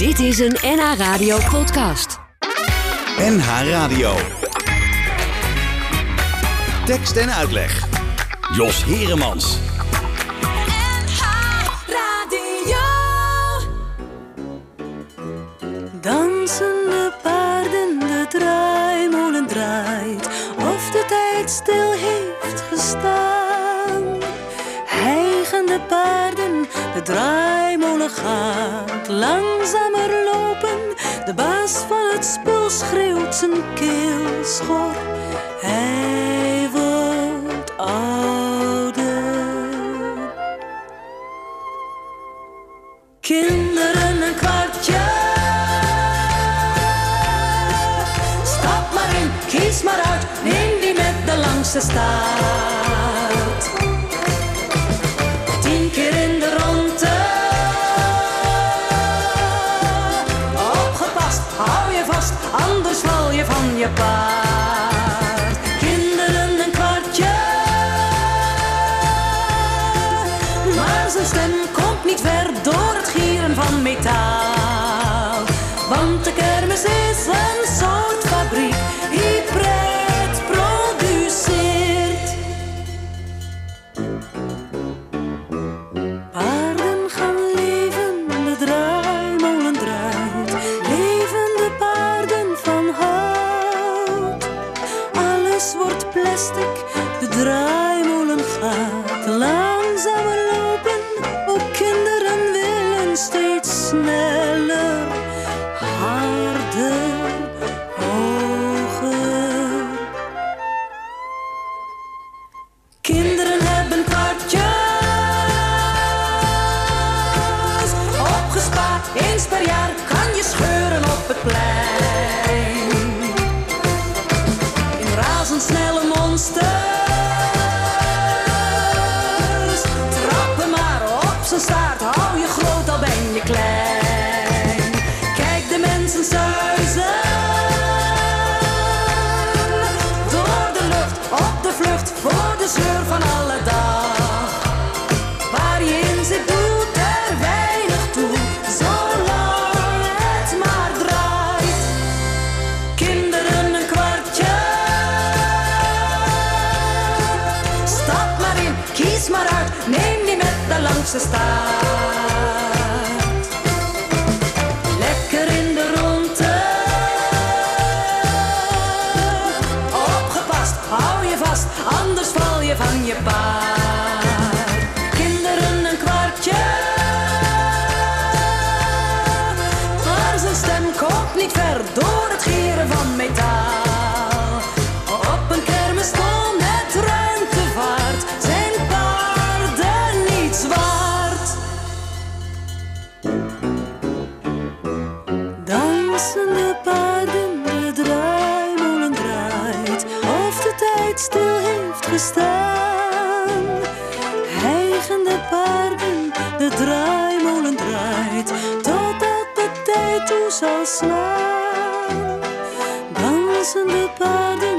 Dit is een NH Radio podcast. NH Radio. Tekst en uitleg. Jos Heremans. Dansende paarden, de draaimolen draait, of de tijd stil heeft gestaan. Hijgende paarden, de draaimolen gaat langzamer lopen. De baas van het spul schreeuwt zijn keel schor. Hij wordt ouder. Kinderen een kwartje. Stap maar in, kies maar uit, neem die met de langste staart. Val je van Dansende paarden, de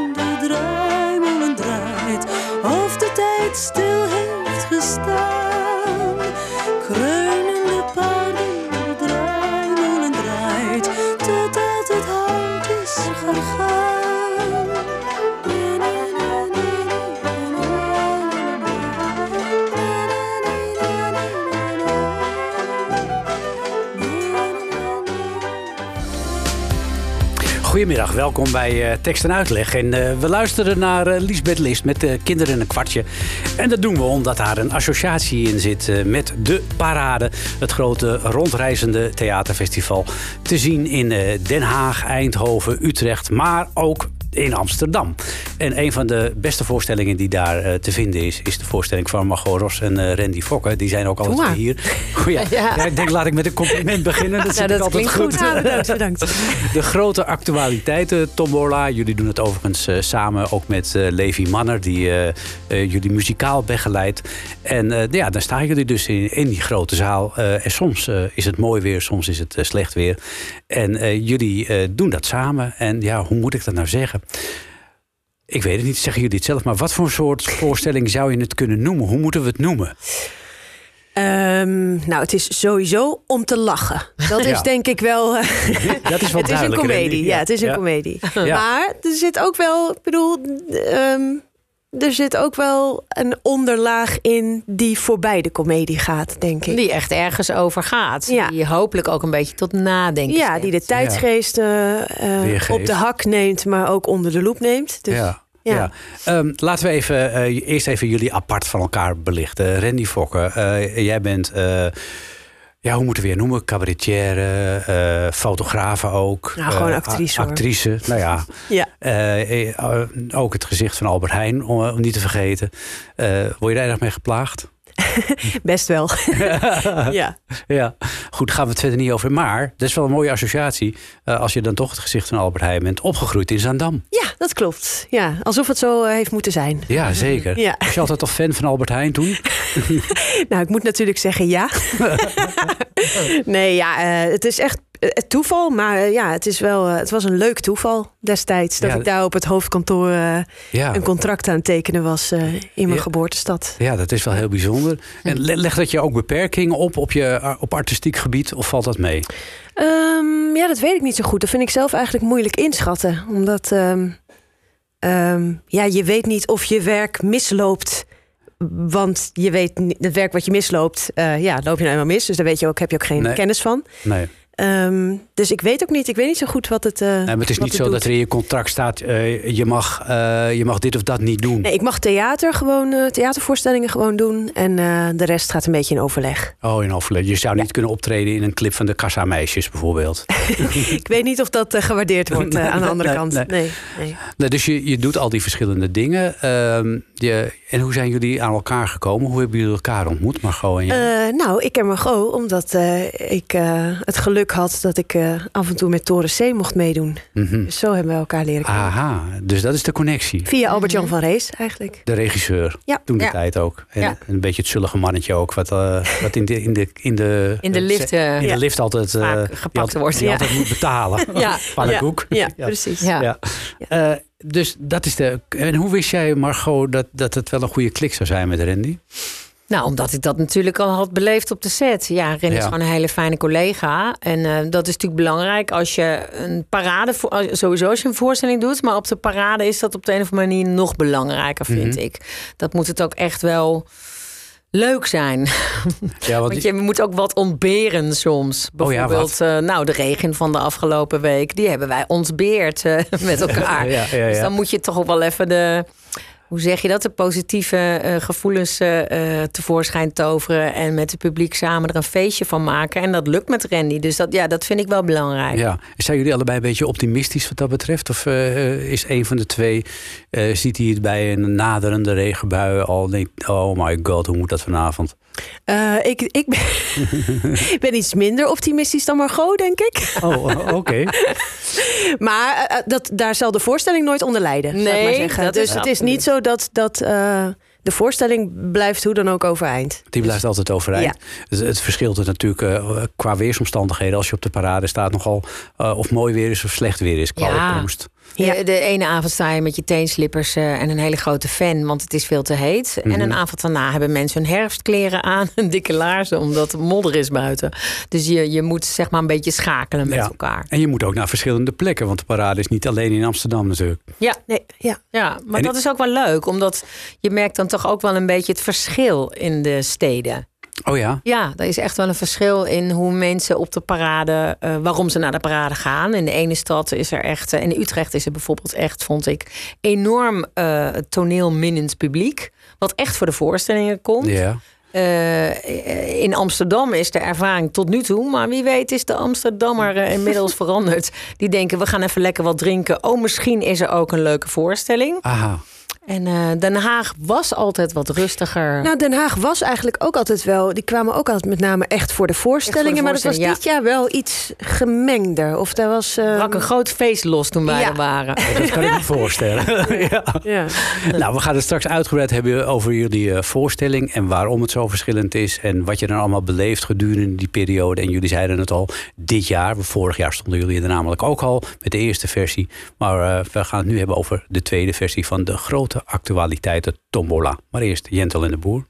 Welkom bij eh, Tekst en Uitleg. En eh, we luisteren naar eh, Liesbeth List met de Kinderen in een kwartje. En dat doen we omdat daar een associatie in zit eh, met De Parade. Het grote rondreizende theaterfestival. Te zien in eh, Den Haag, Eindhoven, Utrecht, maar ook in Amsterdam. En een van de beste voorstellingen die daar eh, te vinden is... is de voorstelling van Margot Ros en eh, Randy Fokker. Die zijn ook maar. hier. Goeie, ja. Ja. ik denk, laat ik met een compliment beginnen. Dat, ik dat altijd klinkt goed. goed. Ja, bedankt, bedankt. De grote actualiteiten Tombola. Jullie doen het overigens eh, samen ook met Levi Manner, die jullie muzikaal begeleidt. En eh, ja, dan staan jullie dus in, in die grote zaal. En soms is het mooi weer, soms is het slecht weer. En jullie doen dat samen. En ja, hoe moet ik dat nou zeggen? Ik weet het niet, zeggen jullie het zelf, maar wat voor soort voorstelling zou je het kunnen noemen? Hoe moeten we het noemen? Ehm, nou, het is sowieso om te lachen. Dat is denk ik wel. eh, Dat is wel het is een. Randy. Ja, het is een Ja. komedie. Ja. Maar er zit ook wel, ik bedoel, ehm, er zit ook wel een onderlaag in die voorbij de komedie gaat, denk ik. Die echt ergens over gaat. Ja. Die hopelijk ook een beetje tot nadenken ja, die de stemt. tijdsgeest eh, op de hak neemt, maar ook onder de loep neemt. Dus, ja. ja. Ja. Ehm, laten we even, eh, eerst even jullie apart van elkaar belichten. Randy Fokker, eh, jij bent, eh, ja, hoe moeten we je noemen? Cabaretière, eh fotografe ook. Nou, gewoon eh, actrice, hoor. Actrice, nou ja. Ja. Eh, ook het gezicht van Albert Heijn, om, om niet te vergeten. Word je daar erg mee geplaagd? Best wel. ja. Ja, goed, daar gaan we het verder niet over. Maar dat is wel een mooie associatie. eh, als je dan toch het gezicht van Albert Heijn bent, opgegroeid in Zaandam. ja, dat klopt. Ja, alsof het zo eh, heeft moeten zijn. Ja, zeker. Ja. Was je altijd toch fan van Albert Heijn toen? Nou, ik moet natuurlijk zeggen ja. nee, ja, eh, het is echt eh, toeval. Maar eh, ja, het, is wel, eh, het was een leuk toeval destijds. Dat Ja. ik daar op het hoofdkantoor eh, Ja. een contract aan het tekenen was eh, in mijn Ja. geboortestad. Ja, dat is wel heel bijzonder. En le- legt dat je ook beperkingen op op, je, op artistiek gebied of valt dat mee? Ehm, ja, dat weet ik niet zo goed. Dat vind ik zelf eigenlijk moeilijk inschatten. Omdat ehm, ehm, ja, je weet niet of je werk misloopt. Want je weet, het werk wat je misloopt, eh, ja, loop je nou eenmaal mis. Dus daar weet je ook, heb je ook geen Nee. kennis van. Nee. Um, dus ik weet ook niet. Ik weet niet zo goed wat het. eh, Nee, maar het is niet zo doet. dat er in je contract staat: eh, je, mag, eh, je mag dit of dat niet doen. Nee, ik mag theater gewoon, theatervoorstellingen gewoon doen. En de rest gaat een beetje in overleg. Oh, in overleg. Je zou niet kunnen optreden in een clip van de Kassa Meisjes bijvoorbeeld. ik weet niet of dat gewaardeerd wordt aan de andere Nee, kant. nee. Nee, dus je, je doet al die verschillende dingen. Ehm, je, en hoe zijn jullie aan elkaar gekomen? Hoe hebben jullie elkaar ontmoet, Margot en jij? Nou, ik ken Margot omdat ik het geluk had dat ik af en toe met Toren C mocht meedoen. Dus zo hebben we elkaar leren kennen. Aha, dus dat is de connectie. Via Albert-Jan van Rees eigenlijk. De regisseur. Ja. Toen de Ja. tijd ook. En Ja. een beetje het zullige mannetje ook. Wat, eh, wat in de, in de, in de, In de lift, eh, in de ja. lift altijd, eh, gepakt wordt. die Ja. altijd moet betalen. Ja. Pannenkoek. Ja, precies. Ja. Ja. Eh, dus dat is de. En hoe wist jij, Margot, dat, dat het wel een goede klik zou zijn met Randy? Nou, omdat ik dat natuurlijk al had beleefd op de set. Ja, Ren is Ja. gewoon een hele fijne collega. En eh, dat is natuurlijk belangrijk als je een parade... voor- Sowieso als je een voorstelling doet. Maar op de parade is dat op de een of andere manier nog belangrijker, vind Mhm. ik. Dat moet het ook echt wel leuk zijn. Ja, want, Want je moet ook wat ontberen soms. Oh ja, Bijvoorbeeld, eh, nou, de regen van de afgelopen week... die hebben wij ontbeerd eh, met elkaar. Ja. Dus dan moet je toch ook wel even de... Hoe zeg je dat? De positieve eh, gevoelens eh, eh, tevoorschijn toveren... en met het publiek samen er een feestje van maken. En dat lukt met Randy. Dus dat, ja, dat vind ik wel belangrijk. ja. Zijn jullie allebei een beetje optimistisch wat dat betreft? Of is een van de twee, ziet hij het bij een naderende regenbui al denkt, oh my god, hoe moet dat vanavond? Eh, ik, ik, ben, ik ben iets minder optimistisch dan Margot, denk ik. Oh, oké. Maar eh, dat, daar zal de voorstelling nooit onder lijden. zou ik Nee, maar zeggen. dat dus is het is niet zo dat, dat eh, de voorstelling blijft hoe dan ook overeind. Die blijft altijd overeind. Het, het verschilt er natuurlijk eh, qua weersomstandigheden. Als je op de parade staat nogal eh, of mooi weer is of slecht weer is qua Ja. opkomst. Ja. Ja. De ene avond sta je met je teenslippers eh, en een hele grote fan, want het is veel te heet. En Mhm. een avond daarna hebben mensen hun herfstkleren aan en dikke laarzen, omdat het modder is buiten. Dus je, je moet zeg maar een beetje schakelen met Ja. elkaar. En je moet ook naar verschillende plekken, want de parade is niet alleen in Amsterdam natuurlijk. Ja, Nee, ja. ja maar En dat is ook wel leuk, omdat je merkt dan toch ook wel een beetje het verschil in de steden. Oh ja? Ja, er is echt wel een verschil in hoe mensen op de parade, eh, waarom ze naar de parade gaan. In de ene stad is er echt, eh, in Utrecht is er bijvoorbeeld echt, vond ik, enorm eh toneelminnend publiek. Wat echt voor de voorstellingen komt. Ja. In Amsterdam is de ervaring tot nu toe, maar wie weet is de Amsterdammer inmiddels veranderd. Die denken, we gaan even lekker wat drinken. Oh, misschien is er ook een leuke voorstelling. Aha. En eh, Den Haag was altijd wat rustiger. Nou, Den Haag was eigenlijk ook altijd wel. Die kwamen ook altijd met name echt voor de voorstellingen. maar dat was dit jaar wel iets gemengder. Of daar was. eh, brak een groot feest los toen wij Ja. er waren. Dat kan ik me voorstellen. ja. ja. Nou, we gaan het straks uitgebreid hebben over jullie eh, voorstelling en waarom het zo verschillend is en wat je dan allemaal beleeft gedurende die periode. En jullie zeiden het al, dit jaar, vorig jaar stonden jullie er namelijk ook al met de eerste versie. Maar eh, we gaan het nu hebben over de tweede versie van de grote de actualiteiten Tombola. Maar eerst Jentel en de Boer.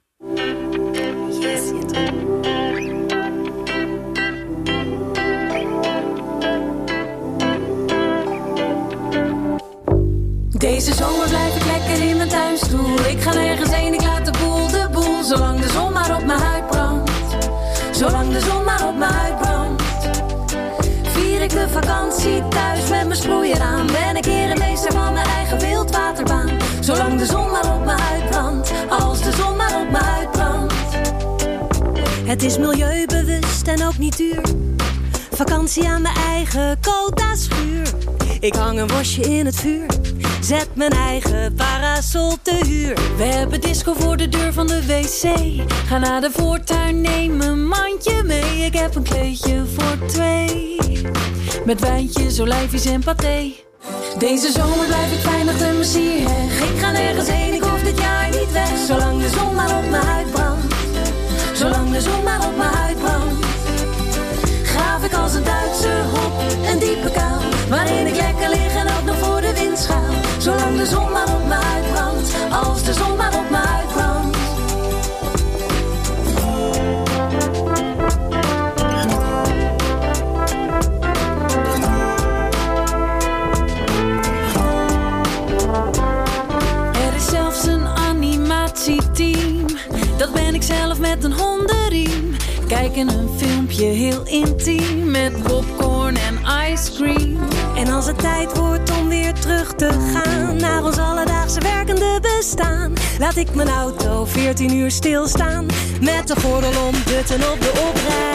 Deze zomer blijf ik lekker in mijn tuinstoel. Ik ga nergens heen, ik laat de boel de boel. Zolang de zon maar op mijn huid brandt. Zolang de zon maar op mijn huid brandt. Vier ik de vakantie thuis met mijn sproeier aan. Ben ik hier de meester van mijn Zolang de zon maar op mijn huid brandt. Als de zon maar op mijn huid brandt. Het is milieubewust en ook niet duur. Vakantie aan mijn eigen Kota schuur. Ik hang een worstje in het vuur. Zet mijn eigen parasol te huur. We hebben disco voor de deur van de wc. Ga naar de voortuin, neem een mandje mee. Ik heb een kleedje voor twee. Met wijntjes, olijfjes en paté. Deze zomer blijf ik veilig de Messierheg. Ik ga nergens heen, ik hoef dit jaar niet weg. Zolang de zon maar op mijn huid brandt. Zolang de zon maar op mijn huid brandt. Graaf ik als een Duitse hop een diepe kuil. Waarin ik lekker lig en ook nog voor de wind schuil. Zolang de zon maar op mijn huid brandt. Als de zon maar op mijn huid Kijken een filmpje heel intiem. Met popcorn en ice cream. En als het tijd wordt om weer terug te gaan naar ons alledaagse werkende bestaan, laat ik mijn auto 14 uur stilstaan met de gordel om butten op de oprijlaan.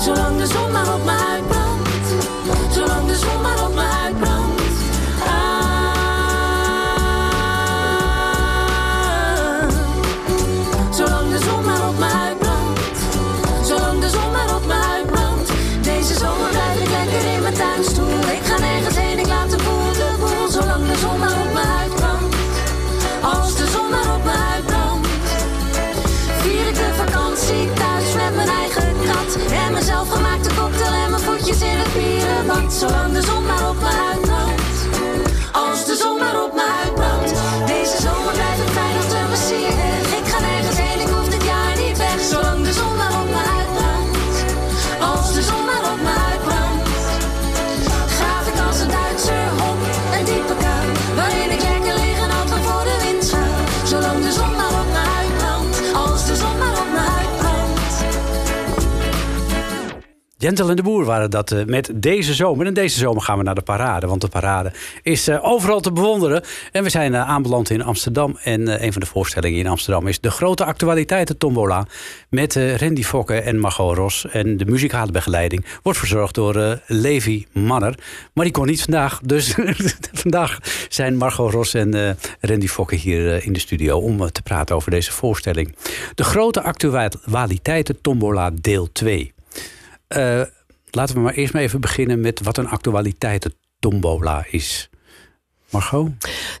Zolang de zon maar op Zolang de zon maar op Jentel en de Boer waren dat eh, met deze zomer. En deze zomer gaan we naar de parade. Want de parade is eh, overal te bewonderen. En we zijn eh, aanbeland in Amsterdam. En een van de voorstellingen in Amsterdam is de grote actualiteiten tombola. Met Randy Fokke en Margot Ros. En de muzikale begeleiding wordt verzorgd door Levi Manner. Maar die kon niet vandaag. Dus vandaag zijn Margot Ros en Randy Fokke hier in de studio. Om te praten over deze voorstelling. De grote actualiteiten tombola deel 2. Eh, laten we maar eerst maar even beginnen met wat een actualiteiten tombola is. Margot?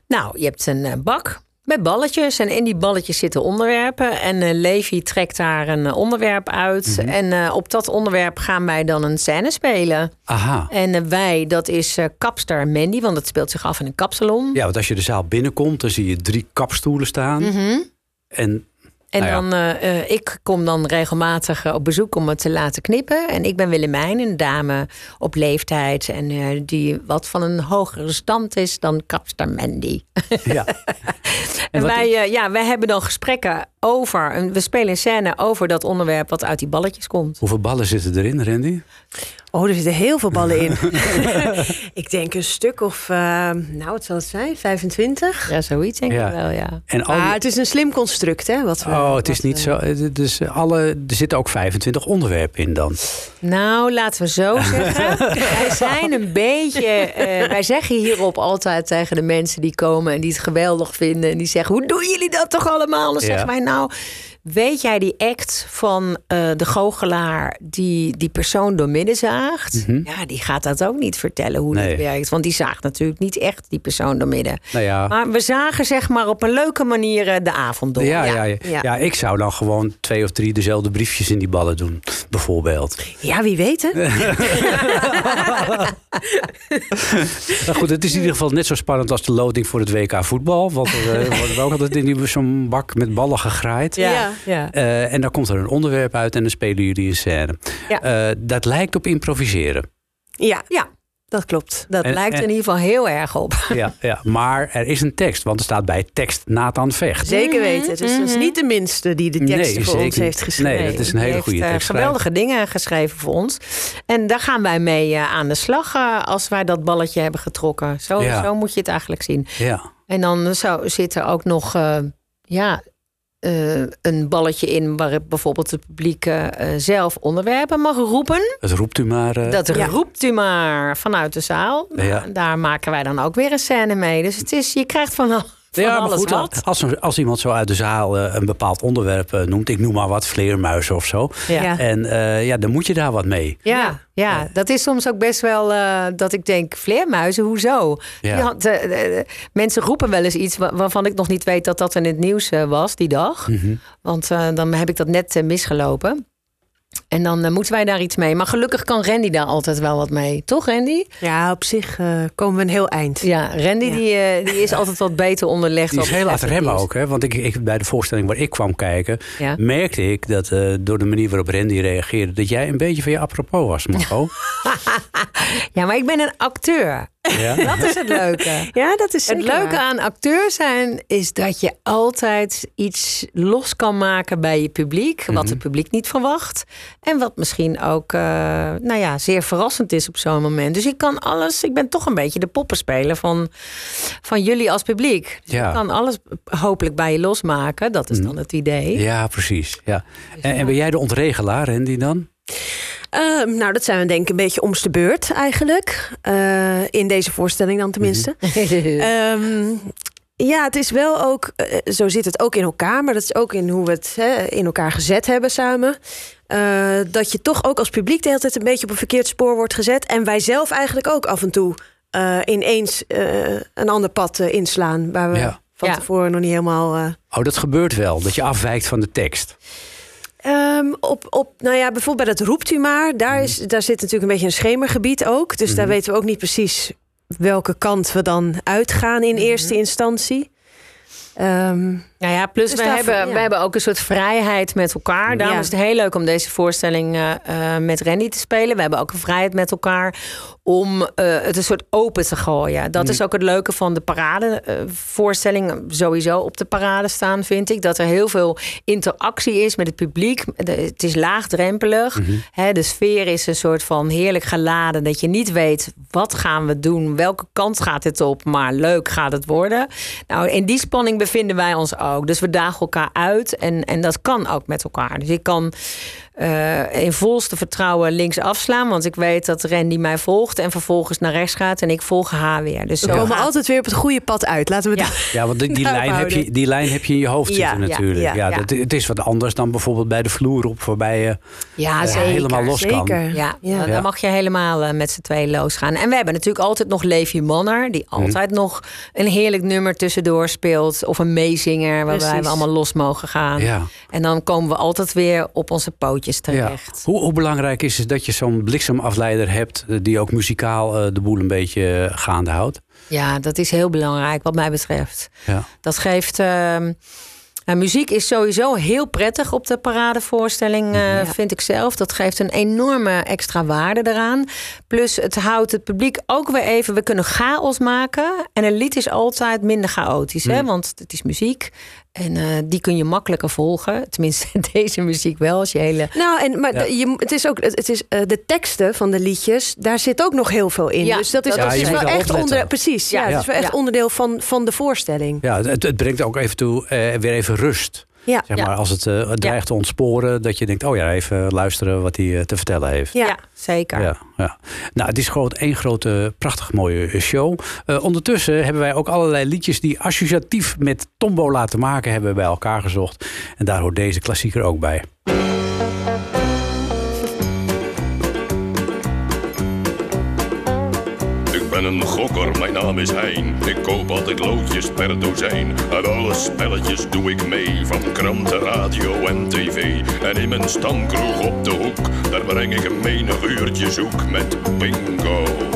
Nou, je hebt een eh, bak met balletjes. En in die balletjes zitten onderwerpen. En eh, Levi trekt daar een onderwerp uit. En eh, op dat onderwerp gaan wij dan een scène spelen. Aha. En wij, dat is kapster Mandy, want het speelt zich af in een kapsalon. Ja, want als je de zaal binnenkomt, dan zie je drie kapstoelen staan. En En Nou ja. dan, eh, eh, ik kom dan regelmatig eh, op bezoek om het te laten knippen. En ik ben Willemijn, een dame op leeftijd. En die wat van een hogere stand is dan kapster Mandy. ja. En wij, ja, wij hebben dan gesprekken over, en we spelen een scène over dat onderwerp wat uit die balletjes komt. Hoeveel ballen zitten erin, Randy? Oh, er zitten heel veel ballen in. ik denk een stuk of, eh, nou, wat zal het zijn? 25? Ja, zoiets denk Ja. ik wel, ja. En al Maar die- het is een slim construct, hè? Wat we, Oh, het is niet we- zo. eh, Dus alle, er zitten ook 25 onderwerpen in dan. Nou, laten we zo zeggen. wij zijn een beetje. eh, wij zeggen hierop altijd tegen de mensen die komen en die het geweldig vinden. En die zeggen: Hoe doen jullie dat toch allemaal? Dan Ja. zeggen wij: Nou, now. Weet jij die act van eh, de goochelaar die die persoon doormidden zaagt? Ja, die gaat dat ook niet vertellen hoe Mhm. Nee. dat werkt. Want die zaagt natuurlijk niet echt die persoon doormidden. Nou ja. Maar we zagen zeg maar op een leuke manier eh, de avond door. Ja, ja, ja, ja. ja, ik zou dan gewoon twee of drie dezelfde briefjes in die ballen doen, bijvoorbeeld. Ja, wie weet, hè? Nou goed, het is in ieder geval net zo spannend als de loting voor het WK voetbal. Want er eh, wordt ook altijd in die- zo'n bak met ballen gegraaid. Ja. Ja. Eh, en dan komt er een onderwerp uit en dan spelen jullie een scène. Ja. Eh, dat lijkt op improviseren. Ja, Ja. dat klopt. Dat En- lijkt en- in ieder geval heel erg op. ja, ja, maar er is een tekst, want er staat bij tekst Nathan Vecht. Zeker weten. Dus dat is niet de minste die de teksten Nee, voor ons heeft geschreven. Nee, dat is een hele goede heeft, eh, tekst. geweldige dingen geschreven voor ons. En daar gaan wij mee aan de slag als wij dat balletje hebben getrokken. Zo, Ja. zo moet je het eigenlijk zien. Ja. En dan zou, zit er ook nog eh, ja, eh, een balletje in waar bijvoorbeeld het publiek eh, zelf onderwerpen mag roepen. Dat roept u maar. eh, Dat Ja. roept u maar vanuit de zaal. Ja. Daar maken wij dan ook weer een scène mee. Dus het is, je krijgt van, al- van ja, maar goed, wat. als, als iemand zo uit de zaal eh, een bepaald onderwerp eh, noemt, ik noem maar wat, vleermuizen of zo. Ja. En eh, ja, dan moet je daar wat mee. Ja, ja, dat is soms ook best wel eh, dat ik denk, vleermuizen, hoezo? Ja. Die had, mensen roepen wel eens iets wa- waarvan ik nog niet weet dat dat in het nieuws eh, was die dag. Mhm. Want eh, dan heb ik dat net misgelopen. En dan eh, moeten wij daar iets mee. Maar gelukkig kan Randy daar altijd wel wat mee. Toch, Randy? Ja, op zich eh, komen we een heel eind. Ja, Randy Ja. Die, eh, die is altijd wat beter onderlegd. Die is heel het remmen ook. Hè? Want ik, ik, bij de voorstelling waar ik kwam kijken, Ja. merkte ik dat eh, door de manier waarop Randy reageerde, dat jij een beetje van je apropos was, Marco. Ja, maar ik ben een acteur. Ja? Dat is het leuke. Ja, dat is Het leuke waar. aan acteur zijn is dat je altijd iets los kan maken bij je publiek. Wat het publiek niet verwacht. En wat misschien ook eh, nou ja, zeer verrassend is op zo'n moment. Dus ik kan alles, ik ben toch een beetje de poppenspeler van, van jullie als publiek. Dus Ja. Ik kan alles hopelijk bij je losmaken. Dat is dan het idee. ja, precies. Ja. En, en ben jij de ontregelaar, Randy, dan? Ehm, nou, dat zijn we denk ik een beetje om's de beurt eigenlijk. Eh, in deze voorstelling dan tenminste. Ehm, ja, het is wel ook, eh, zo zit het ook in elkaar, maar dat is ook in hoe we het hè, in elkaar gezet hebben samen. Eh, dat je toch ook als publiek de hele tijd een beetje op een verkeerd spoor wordt gezet. En wij zelf eigenlijk ook af en toe eh, ineens eh, een ander pad inslaan. Waar we Ja. van Ja. tevoren nog niet helemaal. eh, Oh, dat gebeurt wel, dat je afwijkt van de tekst. Ehm, op, op, nou ja, bijvoorbeeld bij dat roept u maar. Daar, is, daar zit natuurlijk een beetje een schemergebied ook. Dus daar weten we ook niet precies welke kant we dan uitgaan in eerste instantie. Ehm, Nou ja, plus Dus we, daarvoor, hebben, ja. we hebben ook een soort vrijheid met elkaar. Daarom Ja. is het heel leuk om deze voorstelling eh, eh, met Randy te spelen. We hebben ook een vrijheid met elkaar om eh, het een soort open te gooien. Dat is ook het leuke van de paradevoorstelling. Sowieso op de parade staan, vind ik. Dat er heel veel interactie is met het publiek. De- Het is laagdrempelig. Hè, de sfeer is een soort van heerlijk geladen. Dat je niet weet, wat gaan we doen? Welke kant gaat dit op? Maar leuk gaat het worden. Nou, in die spanning bevinden wij ons ook. Dus we dagen elkaar uit. En, en dat kan ook met elkaar. Dus ik kan eh, in volste vertrouwen links afslaan. Want ik weet dat Randy mij volgt. En vervolgens naar rechts gaat. En ik volg haar weer. Dus we zo komen gaat- altijd weer op het goede pad uit. Laten we Ja. Ja, want die, lijn heb je, die lijn heb je in je hoofd Ja, zitten ja, natuurlijk. Ja, ja, ja. Dat, het is wat anders dan bijvoorbeeld bij de vloer op, waarbij je Ja, eh, zeker. helemaal los kan. Ja, Ja. dan mag je helemaal eh, met z'n tweeën losgaan. En we hebben natuurlijk altijd nog Levi Manner, die Mhm. altijd nog een heerlijk nummer tussendoor speelt. Of een meezinger, waarbij Precies. we allemaal los mogen gaan. Ja. En dan komen we altijd weer op onze pootjes Ja. terecht. Hoe, hoe belangrijk is het dat je zo'n bliksemafleider hebt... eh, die ook muzikaal eh, de boel een beetje eh, gaande houdt? Ja, dat is heel belangrijk wat mij betreft. Ja. Dat geeft. ehm, nou, muziek is sowieso heel prettig op de paradevoorstelling, eh, vind ik zelf. Dat geeft een enorme extra waarde eraan. Plus, het houdt het publiek ook weer even. We kunnen chaos maken. En een lied is altijd minder chaotisch, hè? want het is muziek. En eh, die kun je makkelijker volgen. Tenminste, deze muziek wel. Als je hele. Nou, en, maar Ja. de- je, het is ook het is, eh, de teksten van de liedjes, daar zit ook nog heel veel in. Ja, dus dat is, dat is wel Ja, echt onder, precies. Ja, Ja. het is wel echt Ja. onderdeel van, van de voorstelling. Ja, het, het brengt ook even toe eh, weer even rust. Ja, Zeg maar, Ja. als het eh, dreigt te ontsporen, dat je denkt... oh ja, even luisteren wat hij eh, te vertellen heeft. ja. zeker. Ja, ja. Nou, het is gewoon één grote, prachtig mooie show. Eh, ondertussen hebben wij ook allerlei liedjes die associatief met tombola te maken hebben bij elkaar gezocht. En daar hoort deze klassieker ook bij. Een gokker, mijn naam is Hein. Ik koop altijd loodjes per dozijn. Uit alle spelletjes doe ik mee, van kranten, radio en tv. En in mijn stamkroeg op de hoek, daar breng ik een menig uurtje zoek met bingo.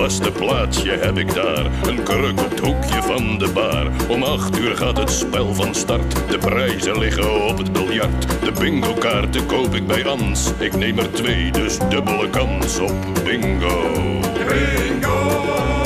Vaste plaatsje heb ik daar. Een kruk op het hoekje van de bar. Om acht uur gaat het spel van start. De prijzen liggen op het biljart. De bingo kaarten koop ik bij Ans. Ik neem er twee, dus dubbele kans op bingo. Bingo!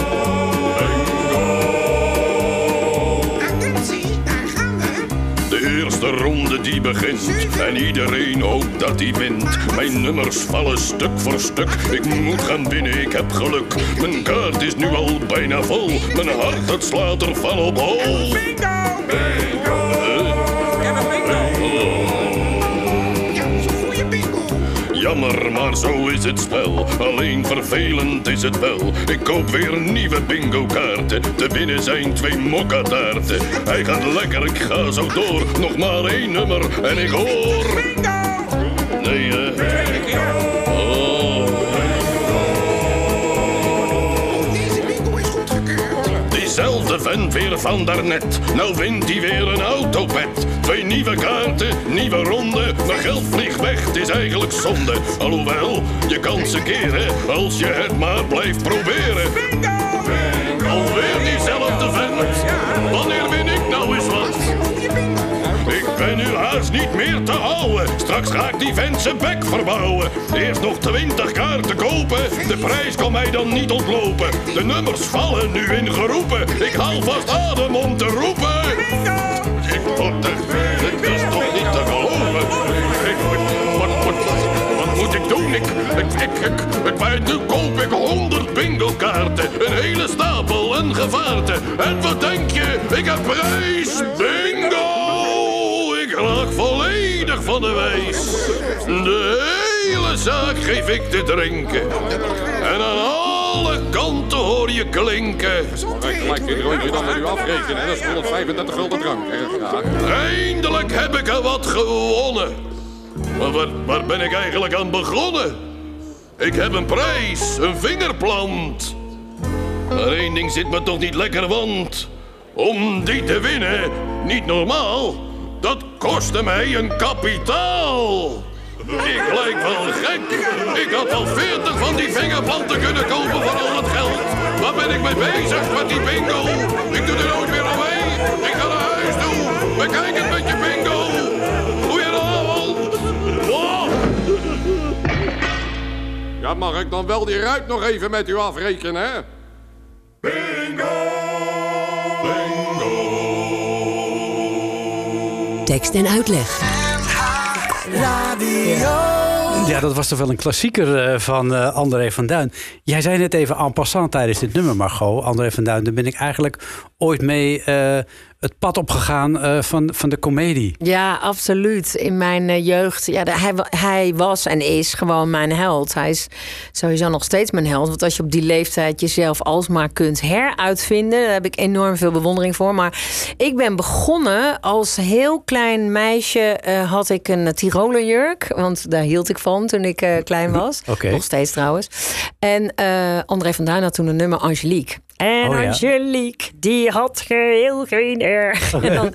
Ronde die begint en iedereen hoopt dat hij wint. Mijn nummers vallen stuk voor stuk. Ik moet gaan winnen, ik heb geluk. Mijn kaart is nu al bijna vol. Mijn hart dat slaat er van op hol. Jammer, maar zo is het spel. Alleen vervelend is het wel. Ik koop weer nieuwe bingo kaarten. Te winnen zijn twee mokkataarten. Hij gaat lekker, ik ga zo door. Nog maar één nummer en ik hoor. Vent weer van daarnet. Nou wint hij weer een autopet. Twee nieuwe kaarten, nieuwe ronde. Mijn geld vliegt weg, het is eigenlijk zonde. Alhoewel, je kan ze keren als je het maar blijft proberen. Bingo! Alweer Ik nu haast niet meer te houden. Straks ga ik die vent zijn bek verbouwen. Eerst nog twintig kaarten kopen. De prijs kan mij dan niet ontlopen. De nummers vallen nu in geroepen. Ik haal vast adem om te roepen. Ik word er... Dit is toch niet te geloven. Ik, wat, wat, wat moet ik doen? Ik, ik, ik, ik, ik, nu koop ik honderd bingo kaarten. Een hele stapel en gevaarten. En wat denk je? Ik heb prijs. Bingo! Ik raak volledig van de wijs. De hele zaak geef ik te drinken. En aan alle kanten hoor je klinken. Gelijk dit rondje dan met u afrekenen. Dat is 135 gulden drank. Eindelijk heb ik er wat gewonnen. Maar waar, waar ben ik eigenlijk aan begonnen? Ik heb een prijs, een vingerplant. Maar één ding zit me toch niet lekker, want... Om die te winnen, niet normaal, dat kostte mij een kapitaal. Ik lijk wel gek. Ik had al veertig van die vingerplanten kunnen kopen voor al het geld. Waar ben ik mee bezig met die bingo? Ik doe er nooit meer aan mee. Ik ga naar huis toe. Bekijk het met je bingo. Goedenavond. Oh. Ja, mag ik dan wel die ruit nog even met u afrekenen, hè? Tekst en uitleg. Ja, dat was toch wel een klassieker eh, van eh, André van Duin. Jij zei net even en passant tijdens dit nummer, Margot. André van Duin, daar ben ik eigenlijk ooit mee eh, het pad opgegaan eh, van, van de komedie. Ja, absoluut. In mijn eh, jeugd, ja, de- hij, hij was en is gewoon mijn held. Hij is sowieso nog steeds mijn held. Want als je op die leeftijd jezelf alsmaar kunt heruitvinden, daar heb ik enorm veel bewondering voor. Maar ik ben begonnen als heel klein meisje, eh, had ik een Tiroler jurk. Want daar hield ik van toen ik klein was. Nog steeds trouwens. En André van Duin had toen een nummer Angelique. En Oh ja. Angelique, die had geheel geen air. En dan,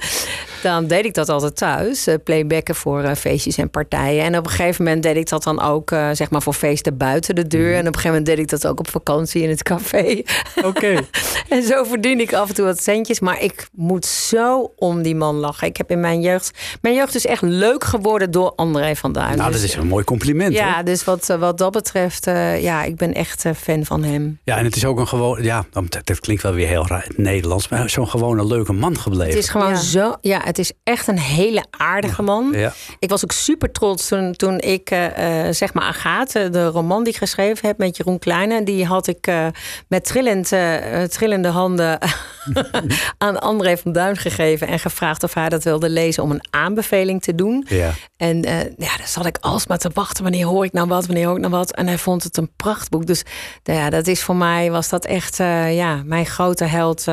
dan deed ik dat altijd thuis. eh, playbacken voor eh, feestjes en partijen. En op een gegeven moment deed ik dat dan ook eh, zeg maar voor feesten buiten de deur. En op een gegeven moment deed ik dat ook op vakantie in het café. Oké. en zo verdien ik af en toe wat centjes. Maar ik moet zo om die man lachen. Ik heb in mijn jeugd... Mijn jeugd is echt leuk geworden door André van Duin. Nou, Dus, dat is een mooi compliment. Ja, hoor. dus wat, wat dat betreft... eh, ja, ik ben echt fan van hem. Ja, en het is ook een gewoon, ja, dat, dat klinkt wel weer heel raar in het Nederlands, maar zo'n gewone leuke man gebleven. Het is gewoon zo. Ja, het is echt een hele aardige man. Ja. Ik was ook super trots toen, toen ik, eh, zeg maar, Agathe, de roman die ik geschreven heb met Jeroen Kleine, die had ik eh, met trillend, trillende handen aan André van Duin gegeven en gevraagd of hij dat wilde lezen om een aanbeveling te doen. Ja. En ja, dan zat ik alsmaar te wachten. Wanneer hoor ik nou wat? Wanneer hoor ik nou wat? En hij vond het een prachtboek. Dus nou ja, dat is voor mij, was dat echt ja, mijn grote held.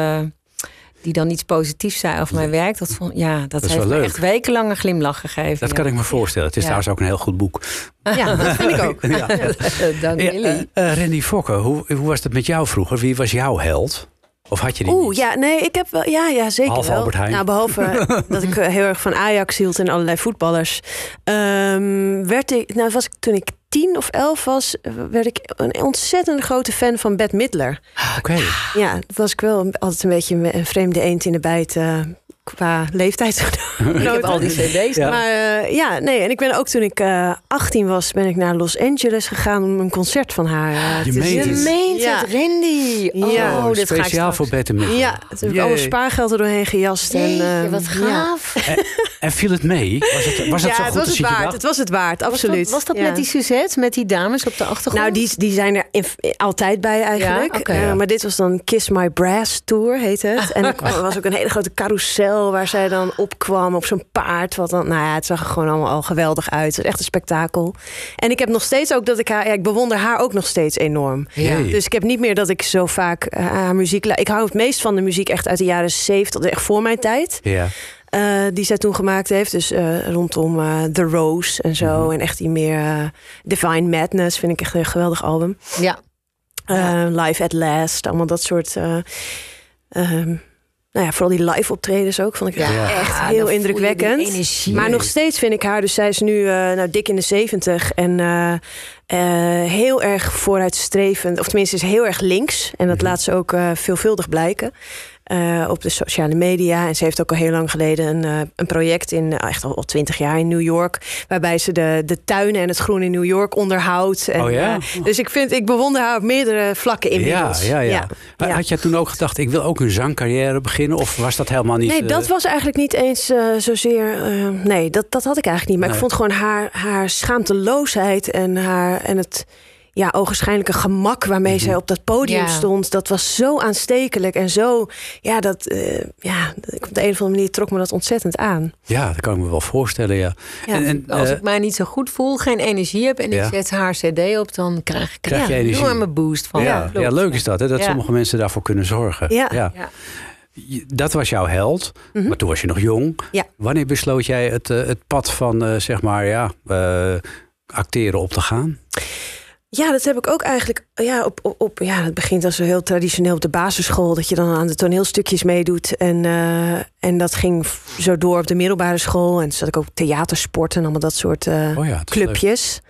Die dan iets positiefs zei over mijn werk. Dat, vond, ja, dat, heeft me echt wekenlang een glimlach gegeven. Dat kan ik me voorstellen. Het is Ja. trouwens ook een heel goed boek. Ja, dat vind ik ook. Ja. Dank jullie. eh, eh, Randy Fokker, hoe, hoe was het met jou vroeger? Wie was jouw held? Of had je die Oeh, niet? ja, nee, ik heb wel, ja, ja, zeker Behalve wel. Albert Heijn. Nou, behalve dat ik eh, heel erg van Ajax hield en allerlei voetballers, ehm, werd ik, nou, was ik toen ik tien of elf was, eh, werd ik een ontzettend grote fan van Bette Midler. Oké. Ja, dat was ik wel altijd een beetje een vreemde eend in de bijt eh, qua leeftijdsgenoten. Ik heb al die cd's. Ja. Maar eh, ja, nee, en ik ben ook toen ik eh 18 was, ben ik naar Los Angeles gegaan om een concert van haar eh, Je te meent zien. het. Je meent Ja. het, Randy. Oh, Ja. dit ga ik Speciaal voor Bette. Ja, toen heb ik alle spaargeld er doorheen gejast. en, Jeetje, eh, wat ja. gaaf. En viel het mee? Was het, was het ja, zo het goed was als het waard. Het was het waard, absoluut. Was dat, was dat Ja. met die Suzette, met die dames op de achtergrond? Nou, die, die zijn er in- altijd bij eigenlijk. Maar dit was dan Kiss My Brass Tour, heet het. En er was ook een hele grote carousel waar zij dan opkwam op zo'n paard. Wat dan, nou ja, het zag er gewoon allemaal al geweldig uit. Het was echt een spektakel. En ik heb nog steeds ook dat ik haar... Ja, ik bewonder haar ook nog steeds enorm. Ja. Dus ik heb niet meer dat ik zo vaak eh, haar muziek... Ik hou het meest van de muziek echt uit de jaren 70, echt voor mijn tijd. Ja. eh, die zij toen gemaakt heeft. Dus eh, rondom eh, The Rose en zo. Mhm. En echt die meer Divine Madness vind ik echt een geweldig album. Ja. Eh, live at Last, allemaal dat soort. eh, ehm, nou ja, vooral die live optredens ook, vond ik Ja. echt Ja, heel indrukwekkend. Maar nog steeds vind ik haar, dus zij is nu eh, nou, dik in de zeventig en eh, eh, heel erg vooruitstrevend, of tenminste is heel erg links. En dat laat ze ook eh, veelvuldig blijken. Eh, op de sociale media. En ze heeft ook al heel lang geleden een, eh, een project in, eh, echt al twintig jaar in New York. Waarbij ze de, de tuinen en het groen in New York onderhoudt. En, Oh ja? dus ik vind, ik bewonder haar op meerdere vlakken inmiddels. Ja, ja, ja. ja. Had jij toen ook gedacht, ik wil ook een zangcarrière beginnen? Of was dat helemaal niet... Nee, dat was eigenlijk niet eens zozeer. nee, dat, dat had ik eigenlijk niet. Maar Nee. ik vond gewoon haar, haar schaamteloosheid en, haar, en het ja, ogenschijnlijke gemak waarmee Mhm. zij op dat podium Ja. stond. Dat was zo aanstekelijk en zo. Ja, dat, eh, ja, op de een of andere manier trok me dat ontzettend aan. Ja, dat kan ik me wel voorstellen, ja. Ja. En, en, Als eh, ik mij niet zo goed voel, geen energie heb en Ja. ik zet haar cd op, dan krijg ik Krijg je een enorme boost van. ja, leuk is dat, hè, dat Ja. sommige mensen daarvoor kunnen zorgen. Ja. Dat was jouw held, Mhm. maar toen was je nog jong. Ja. Wanneer besloot jij het, eh, het pad van, eh, zeg maar, ja, eh, acteren op te gaan? Ja, dat heb ik ook eigenlijk. Ja, op, op, op, ja, het begint als zo heel traditioneel op de basisschool. Dat je dan aan de toneelstukjes meedoet. En, eh, en dat ging zo door op de middelbare school. En toen zat ik ook theatersport en allemaal dat soort eh, Oh ja, leuk. clubjes.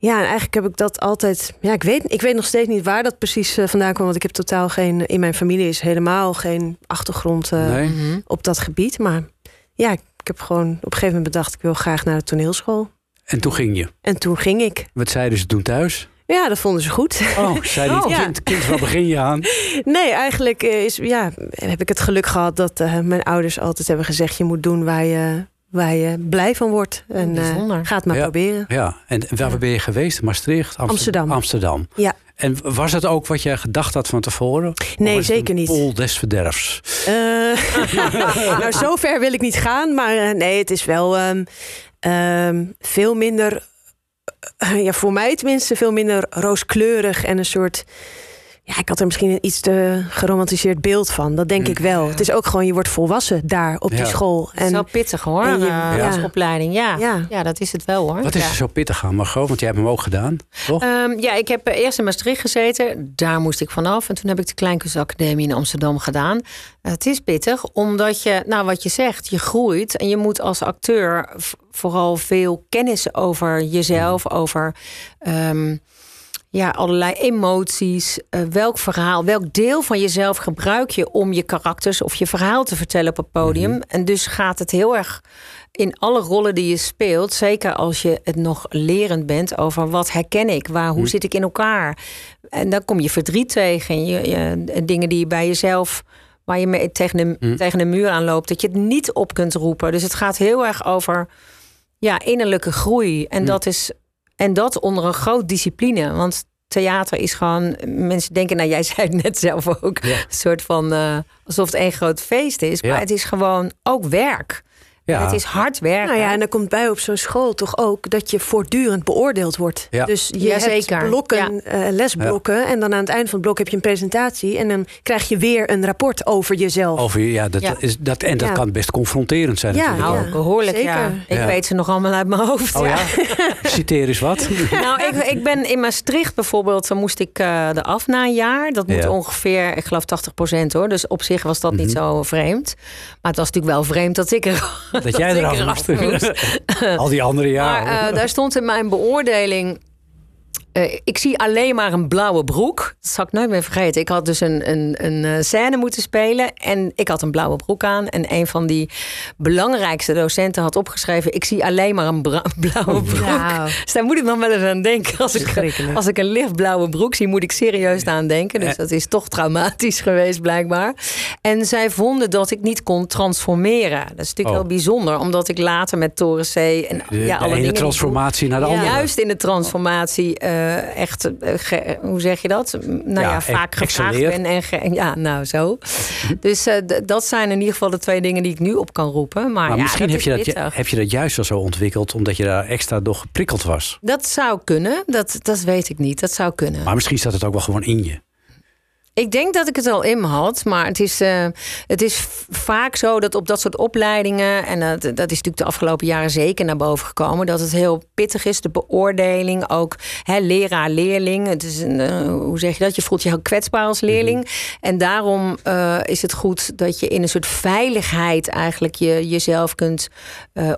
Ja, en eigenlijk heb ik dat altijd. Ja, ik weet, ik weet nog steeds niet waar dat precies eh, vandaan kwam. Want ik heb totaal geen. In mijn familie is helemaal geen achtergrond eh, Nee? Mhm. op dat gebied. Maar ja, ik heb gewoon op een gegeven moment bedacht. Ik wil graag naar de toneelschool. En toen ging je. En toen ging ik. Wat zeiden ze toen thuis? Ja, dat vonden ze goed. Oh, zei die Oh. Ja. kind, kind, waar begin je aan? Nee, eigenlijk eh, is, ja, heb ik het geluk gehad dat eh, mijn ouders altijd hebben gezegd: je moet doen waar je, waar je blij van wordt. En eh, Bijzonder. ga het maar Ja. proberen. Ja, en waar ben je geweest? Maastricht? Amsterdam. Amsterdam. Ja. En was het ook wat jij gedacht had van tevoren? Nee, zeker niet. Pol des verderfs. Eh, nou, zover wil ik niet gaan, maar eh, nee, het is wel ehm, ehm, veel minder, ja, voor mij tenminste, veel minder rooskleurig en een soort. Ja, ik had er misschien een iets te geromantiseerd beeld van. Dat denk Mm. ik wel. Het is ook gewoon, je wordt volwassen daar op die Ja. school. Het is wel pittig hoor, en je- eh, ja. als opleiding. Ja. Ja. Ja. dat is het wel hoor. Wat is ja. er zo pittig aan, Margot? Want jij hebt hem ook gedaan, toch? Ehm, ja, ik heb eh, eerst in Maastricht gezeten. Daar moest ik vanaf. En toen heb ik de Kleinkunstacademie in Amsterdam gedaan. Het is pittig, omdat je, nou wat je zegt, je groeit. En je moet als acteur vooral veel kennis over jezelf, over ehm, ja, allerlei emoties. eh, welk verhaal, welk deel van jezelf gebruik je om je karakters of je verhaal te vertellen op het podium. En dus gaat het heel erg in alle rollen die je speelt, zeker als je het nog lerend bent over wat herken ik, waar, hoe zit ik in elkaar. En dan kom je verdriet tegen, je, je, dingen die je bij jezelf, waar je mee tegen de, tegen de muur aan loopt, dat je het niet op kunt roepen. Dus het gaat heel erg over ja, innerlijke groei. En, dat is, en dat onder een groot discipline. Want theater is gewoon, mensen denken, nou jij zei het net zelf ook, een soort van eh, alsof het één groot feest is. Ja. Maar het is gewoon ook werk. Ja. Het is hard werken. Nou ja, en dan komt bij op zo'n school toch ook dat je voortdurend beoordeeld wordt. Ja. Dus je hebt zeker. blokken, eh, lesblokken. En dan aan het eind van het blok heb je een presentatie. En dan krijg je weer een rapport over jezelf. Over, ja, dat Ja. Is, dat, en dat Ja. kan best confronterend zijn Ja, natuurlijk. Nou, behoorlijk, ja. Zeker. Ik Ja. weet ze nog allemaal uit mijn hoofd. Oh ja? Citeer eens wat. Nou, ik, ik ben in Maastricht bijvoorbeeld, dan moest ik eh eraf na een jaar. Dat moet Ja. ongeveer, ik geloof 80% hoor. Dus op zich was dat niet zo vreemd. Maar het was natuurlijk wel vreemd dat ik er Dat jij moest. moest. Al die andere jaren. Maar eh, daar stond in mijn beoordeling eh, ik zie alleen maar een blauwe broek. Dat zal ik nooit meer vergeten. Ik had dus een, een, een eh, scène moeten spelen. En ik had een blauwe broek aan. En een van die belangrijkste docenten had opgeschreven... ik zie alleen maar een blauwe broek. Nou. Dus daar moet ik nog wel eens aan denken. Als ik, als ik een lichtblauwe broek zie, moet ik serieus aan denken. Dus dat is toch traumatisch geweest, blijkbaar. En zij vonden dat ik niet kon transformeren. Dat is natuurlijk Oh. heel bijzonder. Omdat ik later met Toren C... En, De, ja, de alle ene dingen transformatie naar de ja, andere. Juist in de transformatie eh, echt, eh, ge- hoe zeg je dat? Nou ja, Ja, vaak gevraagd ben. En ge- ja, nou zo. Dus eh, dat zijn in ieder geval de twee dingen die ik nu op kan roepen. Maar, Maar ja, misschien heb, je dat, pittig. heb je dat juist wel zo ontwikkeld omdat je daar extra door geprikkeld was. Dat zou kunnen, dat, dat weet ik niet. Dat zou kunnen. Maar misschien staat het ook wel gewoon in je. Ik denk dat ik het al in had, maar het is, eh, het is vaak zo dat op dat soort opleidingen, en dat, dat is natuurlijk de afgelopen jaren zeker naar boven gekomen, dat het heel pittig is, de beoordeling, ook hè, leraar-leerling. Het is een, eh, hoe zeg je dat? Je voelt je heel kwetsbaar als leerling. En daarom eh, is het goed dat je in een soort veiligheid eigenlijk je, jezelf kunt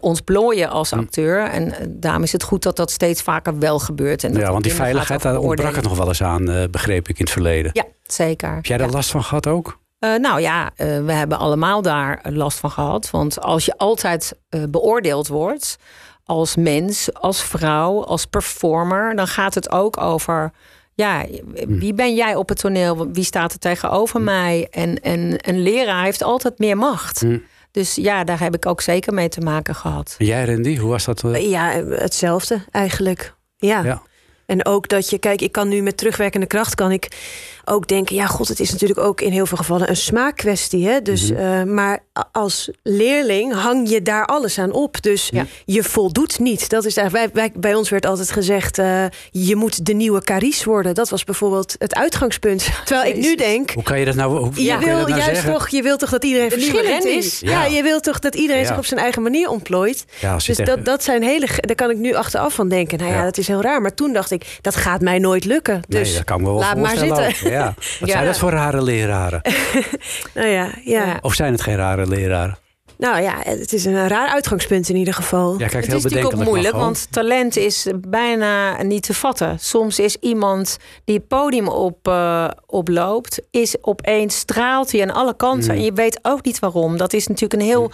ontplooien als acteur. En daarom is het goed dat dat steeds vaker wel gebeurt. En dat Ja, want die veiligheid, daar ontbrak het nog wel eens aan, begreep ik in het verleden. Ja, zeker. Heb jij daar Ja. last van gehad ook? Eh, nou ja, eh, we hebben allemaal daar last van gehad. Want als je altijd eh, beoordeeld wordt als mens, als vrouw, als performer, dan gaat het ook over. Ja, wie ben jij op het toneel? Wie staat er tegenover mij? En, en een leraar heeft altijd meer macht. Hm. Dus ja, daar heb ik ook zeker mee te maken gehad. En jij, Randy, hoe was dat? Ja, hetzelfde eigenlijk. Ja. Ja. En ook dat je, kijk, ik kan nu met terugwerkende kracht kan ik ook denken, ja, god, het is natuurlijk ook in heel veel gevallen een smaakkwestie. Hè? Dus, Mhm. eh, maar als leerling hang je daar alles aan op. Dus Ja. je voldoet niet. Dat is eigenlijk, wij, wij, bij ons werd altijd gezegd, eh, je moet de nieuwe Caries worden. Dat was bijvoorbeeld het uitgangspunt. Terwijl ik nu denk, Hoe kan je dat nou, hoe, hoe je wil nou juist toch, je wilt toch dat iedereen De nieuwe verschillend is. Ja. Ja. je wilt toch dat iedereen Ja. zich op zijn eigen manier ontplooit. Dus dat, dat zijn hele. Daar kan ik nu achteraf van denken. Nou ja, Ja. dat is heel raar. Maar toen dacht ik, dat gaat mij nooit lukken. Dus nee, dat kan me wel laat maar voorstellen. zitten. ook. Ja. Wat Ja. zijn dat voor rare leraren? Nou ja, ja. Ja. Of zijn het geen rare leraren? Nou ja, het is een raar uitgangspunt in ieder geval. Ja, kijkt Het heel is natuurlijk ook moeilijk, want talent is bijna niet te vatten. Soms is iemand die het podium op, eh, oploopt, is opeens straalt hij aan alle kanten. Mm. En je weet ook niet waarom. Dat is natuurlijk een heel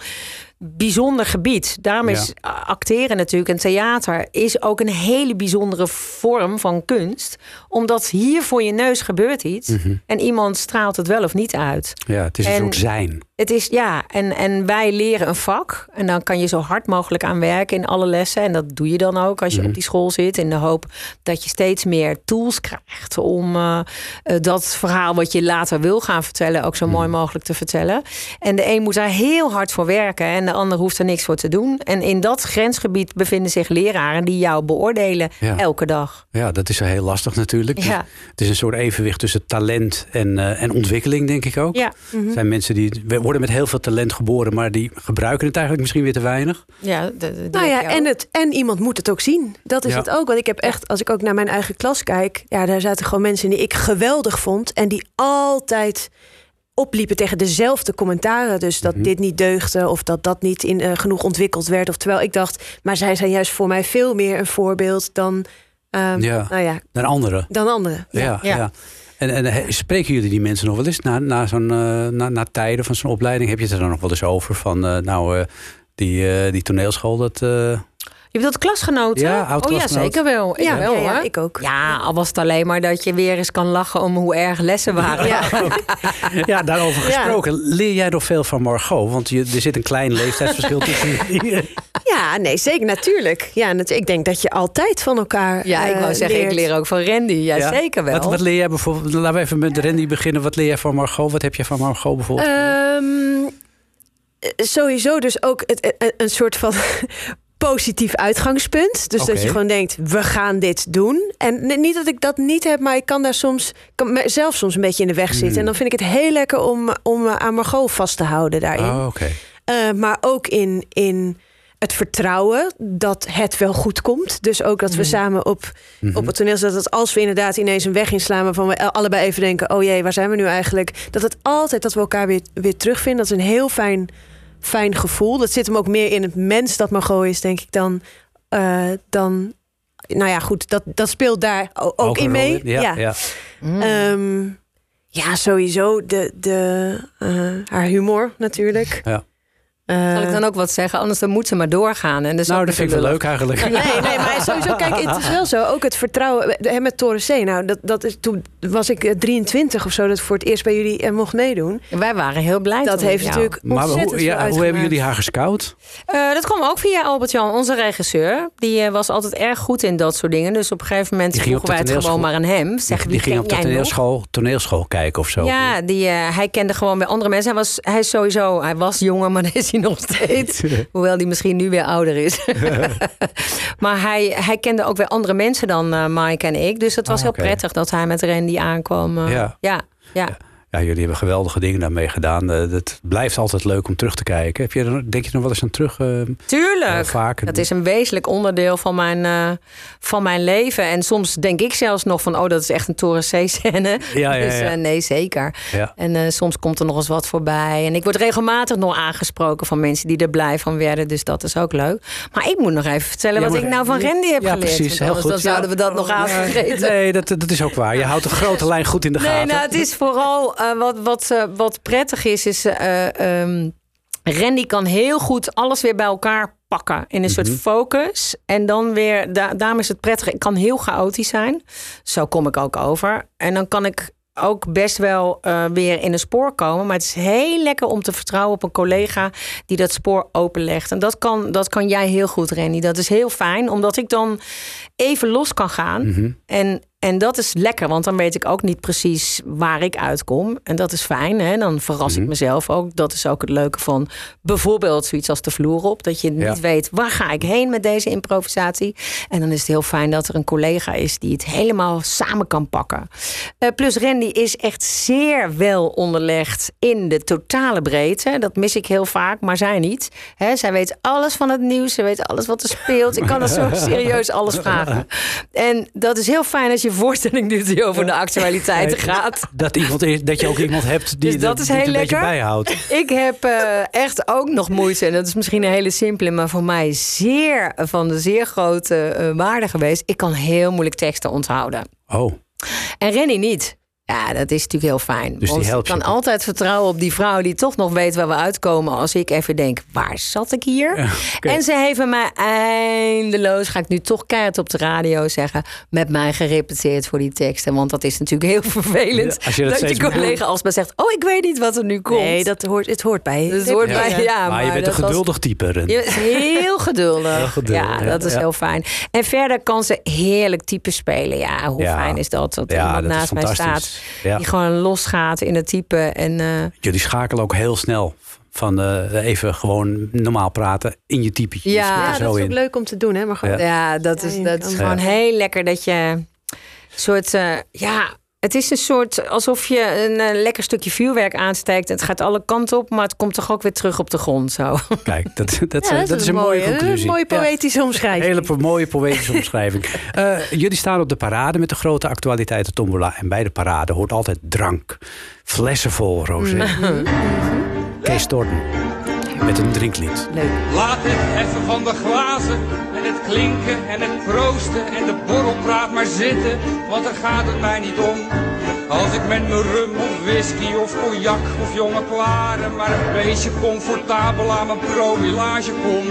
bijzonder gebied. Daarom is acteren natuurlijk en theater is ook een hele bijzondere vorm van kunst. Omdat hier voor je neus gebeurt iets Mhm. en iemand straalt het wel of niet uit. Ja, het is een En- soort zijn. Het is ja, en, en wij leren een vak. En dan kan je zo hard mogelijk aan werken in alle lessen. En dat doe je dan ook als je Mhm. op die school zit. In de hoop dat je steeds meer tools krijgt om eh, eh, dat verhaal wat je later wil gaan vertellen, ook zo Mhm. mooi mogelijk te vertellen. En de een moet daar heel hard voor werken en de ander hoeft er niks voor te doen. En in dat grensgebied bevinden zich leraren die jou beoordelen Ja. elke dag. Ja, dat is wel heel lastig natuurlijk. Ja. Het is een soort evenwicht tussen talent en, eh, en ontwikkeling, denk ik ook. Ja, Er zijn mensen die we worden met heel veel talent geboren, maar die gebruiken het eigenlijk misschien weer te weinig. ja, de- de- die Nou ja, en, het, en iemand moet het ook zien. Dat is Ja. het ook. Want ik heb echt, als ik ook naar mijn eigen klas kijk, ja, daar zaten gewoon mensen die ik geweldig vond. En die altijd opliepen tegen dezelfde commentaren. Dus Mhm. dat dit niet deugde of dat dat niet in, eh, genoeg ontwikkeld werd. Of terwijl ik dacht, maar zij zijn juist voor mij veel meer een voorbeeld dan, ehm, Ja. nou ja, Dan anderen. dan anderen. Ja, ja. ja. En, en eh, spreken jullie die mensen nog wel eens na, na, zo'n, eh, na, na tijden van zo'n opleiding? Heb je het er dan nog wel eens over van, nou, die, die toneelschool, dat... Je bedoelt dat klasgenoten? Ja, Oh ja, zeker wel. Ik Ja, wel ja, hoor. ik ook. Ja, al was het alleen maar dat je weer eens kan lachen om hoe erg lessen waren. Ja. Ja, daarover Ja. gesproken. Leer jij nog veel van Margot? Want je, er zit een klein leeftijdsverschil tussen. Ja, nee, zeker, natuurlijk. Ja, nat- ik denk dat je altijd van elkaar Ja, ik wou eh, zeggen, leert. ik leer ook van Randy. Ja, Ja. zeker wel. Wat, wat leer jij bijvoorbeeld? Laten we even met Randy beginnen. Wat leer jij van Margot? Wat heb je van Margot bijvoorbeeld? Ehm, eh, sowieso dus ook het, een soort van positief uitgangspunt. Dus dat je gewoon denkt, we gaan dit doen. En niet dat ik dat niet heb, maar ik kan daar soms... kan mezelf soms een beetje in de weg zitten. Hmm. En dan vind ik het heel lekker om, om eh, aan Margot vast te houden daarin. oh, oké. Eh, maar ook in, in het vertrouwen dat het wel goed komt. Dus ook dat we samen op, Mhm. op het toneel zetten. Dat als we inderdaad ineens een weg inslaan... waarvan we allebei even denken... oh jee, waar zijn we nu eigenlijk? Dat het altijd dat we elkaar weer, weer terugvinden. Dat is een heel fijn, fijn gevoel. Dat zit hem ook meer in het mens dat Margot is, denk ik... dan, eh, dan nou ja, goed, dat, dat speelt daar ook, in mee. Ja, ja. Ehm, ja, sowieso. De, de, eh, haar humor natuurlijk. Ja. Eh, Zal ik dan ook wat zeggen? Anders dan moet ze maar doorgaan. En dus Nou, dat vind ik wel leuk eigenlijk. Nee, nee, maar sowieso, kijk, het is wel zo. Ook het vertrouwen hè, met Torre C. Nou, dat, dat is, toen was ik eh, 23 of zo, dat ik voor het eerst bij jullie eh, mocht meedoen. Wij waren heel blij. Dat heeft jou. natuurlijk Maar ontzettend hoe, veel ja, hoe hebben jullie haar gescout? Eh, dat kwam ook via Albert-Jan, onze regisseur. Die eh, was altijd erg goed in dat soort dingen. Dus op een gegeven moment vroegen wij het gewoon maar aan hem. Zeg, Die, wie ging op de toneelschool, toneelschool kijken of zo. Ja, die, eh, hij kende gewoon bij andere mensen. Hij, was, hij is sowieso, hij was jonger, maar dat is hij nog steeds. Hoewel die misschien nu weer ouder is. maar hij, hij kende ook weer andere mensen dan eh, Mike en ik. Dus het was Ah, heel prettig dat hij met Randy aankwam. eh, Ja. ja, ja. Ja, jullie hebben geweldige dingen daarmee gedaan. Eh, Het blijft altijd leuk om terug te kijken. Heb je, er- denk je nog wel eens aan terug? eh, Tuurlijk. eh, vaak? Dat is een wezenlijk onderdeel van mijn, eh, van mijn leven. En soms denk ik zelfs nog van... oh, dat is echt een Toren C-scène. Ja, ja, Dus ja. eh, nee, zeker. Ja. En eh, soms komt er nog eens wat voorbij. En ik word regelmatig nog aangesproken van mensen die er blij van werden. Dus dat is ook leuk. Maar ik moet nog even vertellen wat ik nou van Randy heb Ja, geleerd. precies. Heel goed. Dan zouden we dat nog aanvergeten. Nee, dat, dat is ook waar. Je houdt de grote lijn goed in de Nee, gaten. nou, het is vooral eh, wat, wat, eh, wat prettig is, is ehm, Randy kan heel goed alles weer bij elkaar pakken in een soort focus. En dan weer, da daarom is het prettig. Ik kan heel chaotisch zijn. Zo kom ik ook over. En dan kan ik ook best wel weer in een spoor komen. Maar het is heel lekker om te vertrouwen op een collega die dat spoor openlegt. En dat kan, dat kan jij heel goed, Randy. Dat is heel fijn, omdat ik dan even los kan gaan. En, en dat is lekker, want dan weet ik ook niet precies waar ik uitkom. En dat is fijn. Hè? Dan verras ik mezelf ook. Dat is ook het leuke van bijvoorbeeld zoiets als de vloer op. Dat je niet weet waar ga ik heen met deze improvisatie. En dan is het heel fijn dat er een collega is die het helemaal samen kan pakken. Eh, plus Randy is echt zeer wel onderlegd in de totale breedte. Dat mis ik heel vaak, maar zij niet. Hè, zij weet alles van het nieuws. Ze weet alles wat er speelt. Ik kan er zo serieus alles vragen. En dat is heel fijn als je voorstelling doet die over de actualiteiten gaat. Dat, iemand is, dat je ook iemand hebt die, Dus dat is heel een beetje lekker. bijhoudt. Ik heb eh, echt ook nog moeite. En dat is misschien een hele simpele, maar voor mij zeer van de zeer grote eh, waarde geweest. Ik kan heel moeilijk teksten onthouden. Oh, En Renny niet. Ja, dat is natuurlijk heel fijn. die Want helpt ik je kan altijd vertrouwen op die vrouw die toch nog weet waar we uitkomen. Als ik even denk, waar zat ik hier? En ze heeft mij eindeloos, ga ik nu toch keihard op de radio zeggen, met mij gerepeteerd voor die teksten. Want dat is natuurlijk heel vervelend. Ja, als je dat dat je collega alsmaar zegt, oh ik weet niet wat er nu komt. Nee, dat hoort, het hoort bij. Dus het hoort Ja. bij, ja, maar, je bent een was- geduldig type. Ren. je bent heel geduldig. Heel geduldig, Ja, ja, dat is ja. heel fijn. En verder kan ze heerlijk type spelen. Ja, hoe Ja. fijn is dat? Dat Ja, iemand dat is naast mij staat. Ja. Die gewoon losgaat in het type. En eh, Jullie schakelen ook heel snel van eh, even gewoon normaal praten in je typetje. Ja, zo dat is in. ook leuk om te doen, hè? Maar gewoon, ja, dat Ja, is, dat is gewoon Ja. heel lekker dat je soort, eh, ja, het is een soort alsof je een eh, lekker stukje vuurwerk aansteekt. Het gaat alle kanten op, maar het komt toch ook weer terug op de grond. Zo. Kijk, dat, dat, Ja, dat, is een mooie, Een conclusie. mooie Ja. poëtische omschrijving. Hele po- mooie poëtische omschrijving. Jullie staan op de parade met de grote actualiteiten tombola. En bij de parade hoort altijd drank. Flessen vol rosé. Kees Torten met een drinklied. Laat het even van de glazen en het klinken en het proosten en de borrelpraat maar zitten, want daar gaat het mij niet om. Als ik met mijn rum of whisky of cognac of jonge klaren maar een beetje comfortabel aan mijn promillage kom.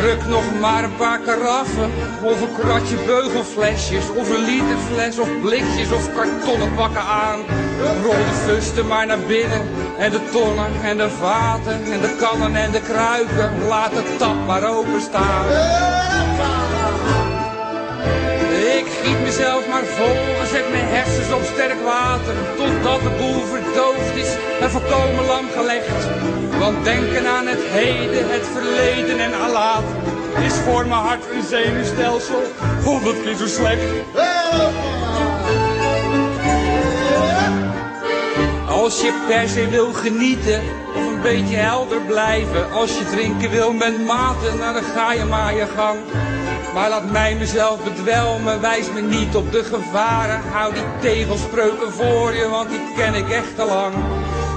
Ruk nog maar een paar karaffen, of een kratje beugelflesjes, of een literfles, of blikjes, of kartonnen pakken aan. Rol de fusten maar naar binnen, en de tonnen, en de vaten, en de kannen en de kruiken. Laat de tap maar openstaan. Giet mezelf maar vol en zet mijn hersens op sterk water. Totdat de boel verdoofd is en volkomen lam gelegd. Want denken aan het heden, het verleden en alaat is voor mijn hart een zenuwstelsel honderd keer zo slecht. Als je per se wil genieten of een beetje helder blijven. Als je drinken wil met mate, nou dan ga je maar je gang. Maar laat mij mezelf bedwelmen, wijs me niet op de gevaren. Hou die tegelspreuken voor je, want die ken ik echt te lang.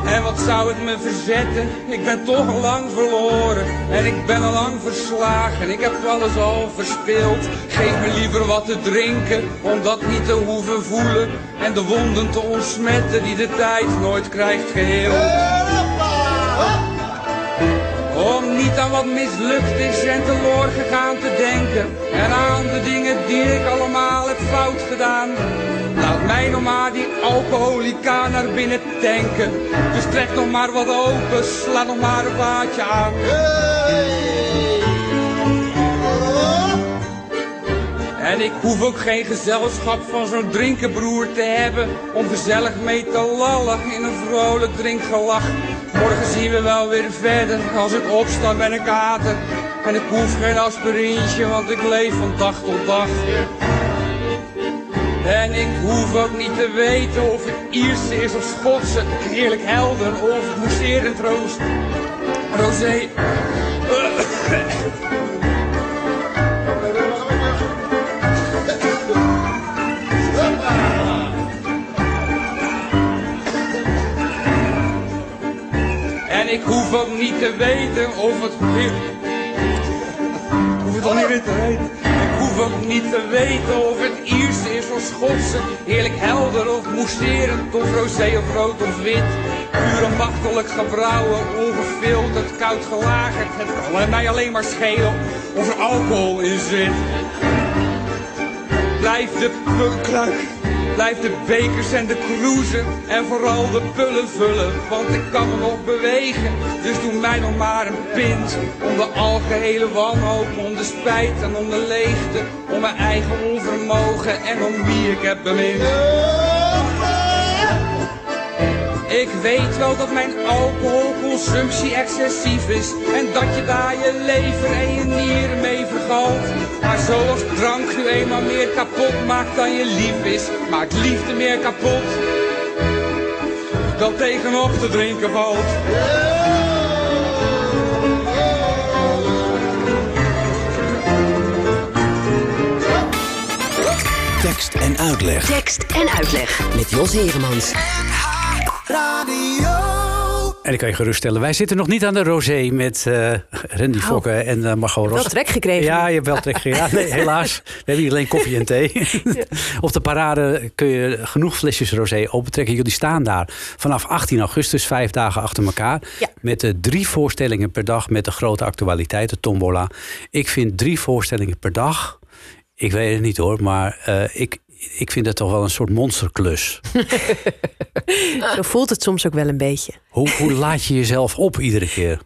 En wat zou het me verzetten? Ik ben toch al lang verloren. En ik ben al lang verslagen. Ik heb alles al verspeeld. Geef me liever wat te drinken. Om dat niet te hoeven voelen. En de wonden te ontsmetten die de tijd nooit krijgt geheeld. Om niet aan wat mislukt is en teloor gegaan te denken. En aan de dingen die ik allemaal heb fout gedaan. Laat mij nog maar die alcoholica naar binnen tanken. Dus trek nog maar wat open, sla nog maar een vaatje aan. En ik hoef ook geen gezelschap van zo'n drinkenbroer te hebben Om gezellig mee te lallen in een vrolijk drinkgelach. Morgen zien we wel weer verder, als ik opsta ben ik kater En ik hoef geen aspirintje, want ik leef van dag tot dag en ik hoef ook niet te weten of het Ierse is of Schotse, heerlijk helder of mousserend roost. Rosé. En ik hoef ook niet te weten of het... Ik hoef het al niet meer te weten. Hoef ook niet te weten of het Ierse is of Schotse. Heerlijk helder of mousserend of rosé of rood of wit. Puur ambachtelijk gebrouwen, ongefilterd, koud gelagerd. Het kan mij alleen maar schelen of er alcohol in zit. Blijf de pukkelak, blijf de bekers en de cruisen en vooral de pullen vullen, want ik kan me nog bewegen. Dus doe mij nog maar een pint om de algehele wanhoop, om de spijt en om de leegte, om mijn eigen onvermogen en om wie ik heb bemind. Ik weet wel dat mijn alcoholconsumptie excessief is En dat je daar je lever en je nieren mee vergalt Maar zoals drank nu eenmaal meer kapot maakt dan je lief is Maakt liefde meer kapot Dan tegenop te drinken valt Tekst en uitleg. Tekst en uitleg. Met Jos Heremans. En ik kan je geruststellen, wij zitten nog niet aan de rosé met eh Randy Fokke en eh Margot Ros. Wel trek gekregen. Ja, je hebt wel trek gekregen. Ja, nee, helaas. We hebben hier alleen koffie en thee. Op de parade kun je genoeg flesjes rosé opentrekken. Jullie staan daar vanaf 18 augustus, vijf dagen achter elkaar. Ja. Met de drie voorstellingen per dag met de grote actualiteit, de tombola. Ik vind drie voorstellingen per dag, ik weet het niet hoor, maar eh, ik, ik vind het toch wel een soort monsterklus. Zo voelt het soms ook wel een beetje. Hoe, hoe laat je jezelf op iedere keer?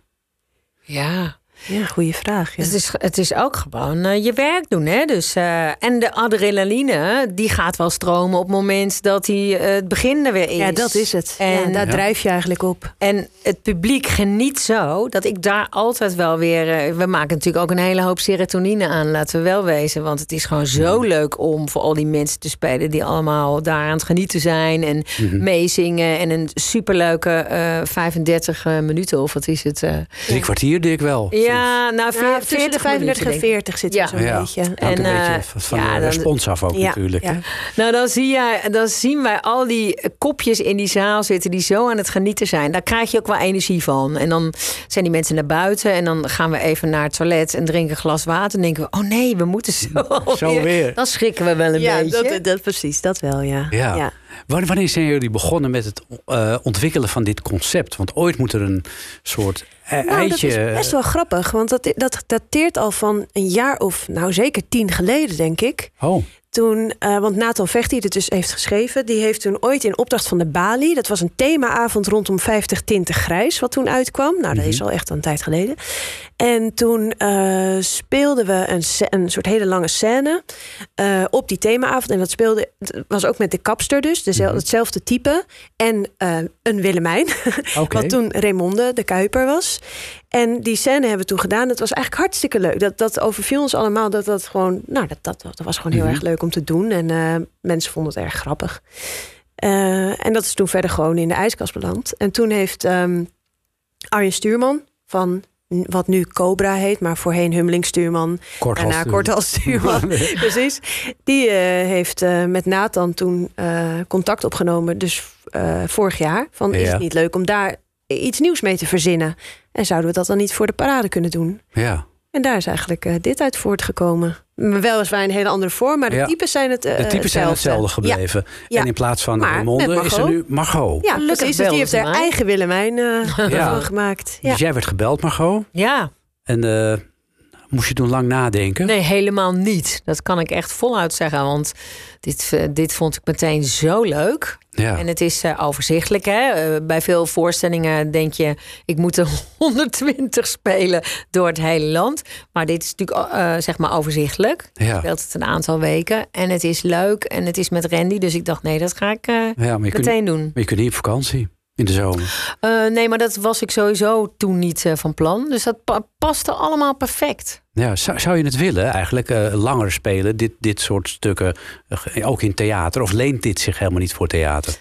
Ja. Ja, goede vraag. Ja. Het is, het is ook gewoon eh, je werk doen. Hè? Dus, eh, en de adrenaline, die gaat wel stromen op het moment dat hij eh, het begin er weer is. Ja, dat is het. En, ja, daar Ja. drijf je eigenlijk op. en het publiek geniet zo dat ik daar altijd wel weer. we maken natuurlijk ook een hele hoop serotonine aan, laten we wel wezen. Want het is gewoon zo leuk om voor al die mensen te spelen die allemaal daar aan het genieten zijn en meezingen. En een superleuke eh 35 minuten, of wat is het? eh, Drie kwartier deed ik wel. ja, nou, veer- Ja, tussen de 40 35 en minuten, denk ik. 40 zit Ja. er zo'n Ja. beetje. Hangt En, een eh, beetje van ja, de dan- respons af ook Ja, natuurlijk. ja. hè? Nou, dan, zie jij, dan zien wij al die kopjes in die zaal zitten die zo aan het genieten zijn. Daar krijg je ook wel energie van. En dan zijn die mensen naar buiten en dan gaan we even naar het toilet en drinken een glas water. En denken we, oh nee, we moeten zo, alweer. weer. Dan schrikken we wel een Ja, beetje. dat, dat, precies, dat wel, ja. Ja. Wanneer zijn jullie begonnen met het eh, ontwikkelen van dit concept? Want ooit moet er een soort eh, Nou, eitje... dat is best wel grappig, want dat, dat dateert al van een jaar of, nou zeker tien geleden, denk ik. Oh, Toen, eh, want Nathan Vecht, die het dus heeft geschreven, die heeft toen ooit in opdracht van de Bali, dat was een themaavond rondom 50 tinten grijs, wat toen uitkwam. Nou, dat is al echt een tijd geleden. En toen eh, speelden we een, een soort hele lange scène eh, op die themaavond. En dat speelde, was ook met de kapster dus, dezel- hetzelfde type. En een Willemijn, wat toen Raymonde de Kuiper was. En die scène hebben we toen gedaan. Dat was eigenlijk hartstikke leuk. Dat, dat overviel ons allemaal. Dat, dat, gewoon, nou, dat, dat, dat was gewoon heel erg leuk om te doen. En eh, mensen vonden het erg grappig. Eh, en dat is toen verder gewoon in de ijskast beland. En toen heeft ehm, Arjen Stuurman van wat nu Cobra heet, maar voorheen Hummeling Stuurman. Korthals Daarna Stuurman. Precies. Die eh, heeft eh, met Nathan toen eh, contact opgenomen. Dus vorig jaar. Van, is het niet leuk om daar iets nieuws mee te verzinnen? En zouden we dat dan niet voor de parade kunnen doen? Ja. En daar is eigenlijk eh, dit uit voortgekomen. Weliswaar in een hele andere vorm, maar de Ja. types zijn het eh, De types zijn hetzelfde gebleven. Ja. En in plaats van Maar met is er nu Margot. Ja, Gelukkig. Dus die heeft haar eigen Willemijn eh Ja. van gemaakt. Ja. Dus jij werd gebeld, Margot. Ja, En eh, moest je toen lang nadenken? nee, helemaal niet. Dat kan ik echt voluit zeggen. Want dit, eh, dit vond ik meteen zo leuk. Ja. En het is eh, overzichtelijk. Hè? Eh, bij veel voorstellingen denk je, ik moet er 120 spelen door het hele land. Maar dit is natuurlijk zeg maar overzichtelijk. Ja. Je speelt het een aantal weken. En het is leuk. En het is met Randy. Dus ik dacht, nee, dat ga ik Ja, kunt, meteen doen. maar je kunt niet op vakantie in de zomer. Eh, nee, maar dat was ik sowieso toen niet eh, van plan. Dus dat pa- paste allemaal perfect. Ja, zou, zou je het willen eigenlijk eh, langer spelen, dit, dit soort stukken, ook in theater? Of leent dit zich helemaal niet voor theater?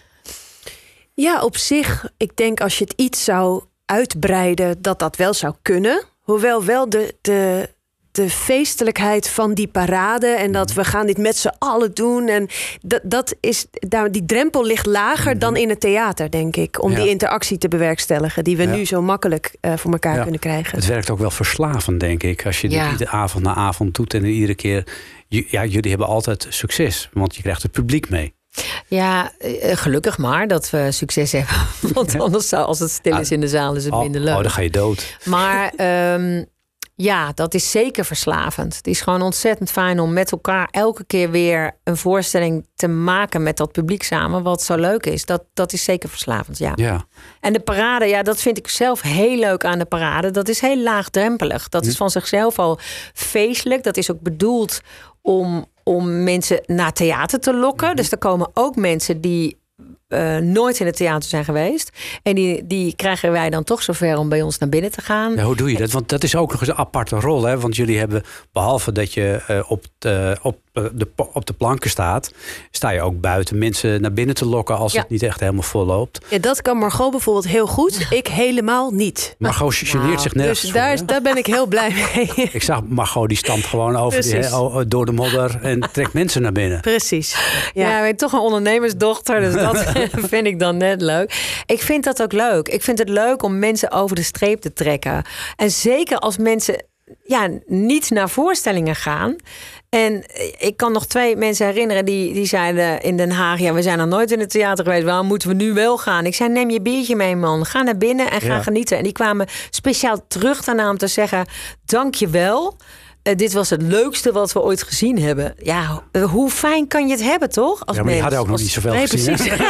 Ja, op zich, ik denk als je het iets zou uitbreiden, dat dat wel zou kunnen. Hoewel wel de, de, de feestelijkheid van die parade en dat we gaan dit met z'n allen doen. En dat, dat is, daar, die drempel ligt lager dan in het theater, denk ik. Om Ja. die interactie te bewerkstelligen, die we Ja. nu zo makkelijk eh, voor elkaar Ja. kunnen krijgen. Het werkt ook wel verslavend, denk ik. Als je dit iedere avond na avond doet en iedere keer. Ja, jullie hebben altijd succes, want je krijgt het publiek mee. Ja, eh, gelukkig maar dat we succes hebben. Want anders zou, als het stil is in de zaal, is het Oh, minder leuk. oh, dan ga je dood. Maar ehm, ja, dat is zeker verslavend. Het is gewoon ontzettend fijn om met elkaar elke keer weer een voorstelling te maken met dat publiek samen. Wat zo leuk is. Dat, dat is zeker verslavend, ja. Ja. En de parade, ja, dat vind ik zelf heel leuk aan de parade. Dat is heel laagdrempelig. Dat is van zichzelf al feestelijk. Dat is ook bedoeld om, om mensen naar theater te lokken. Dus er komen ook mensen die eh, nooit in het theater zijn geweest. En die, die krijgen wij dan toch zover om bij ons naar binnen te gaan. Ja, hoe doe je dat? Want dat is ook nog eens een aparte rol. Hè? Want jullie hebben, behalve dat je eh, op, de, op, eh, de, op de planken staat, sta je ook buiten mensen naar binnen te lokken als Ja. het niet echt helemaal vol loopt. Ja, dat kan Margot bijvoorbeeld heel goed. Ik helemaal niet. Margot geneert Nou, zich nergens Dus daar, is- daar ben ik heel blij mee. Ik zag Margot die stampt gewoon over die, hè, oh, door de modder en trekt mensen naar binnen. Precies. Ja, Ja. ik ben toch een ondernemersdochter, dus dat vind ik dan net leuk. Ik vind dat ook leuk. Ik vind het leuk om mensen over de streep te trekken. En zeker als mensen ja, niet naar voorstellingen gaan. En ik kan nog twee mensen herinneren die, die zeiden in Den Haag... ja, we zijn nog nooit in het theater geweest, waarom moeten we nu wel gaan? Ik zei, neem je biertje mee, man. Ga naar binnen en ga Ja. genieten. En die kwamen speciaal terug daarna om te zeggen... dank je wel. Eh, dit was het leukste wat we ooit gezien hebben. Ja, eh, hoe fijn kan je het hebben, toch? Als Ja, maar je had ook nog Als- niet zoveel Nee, gezien. precies. Nee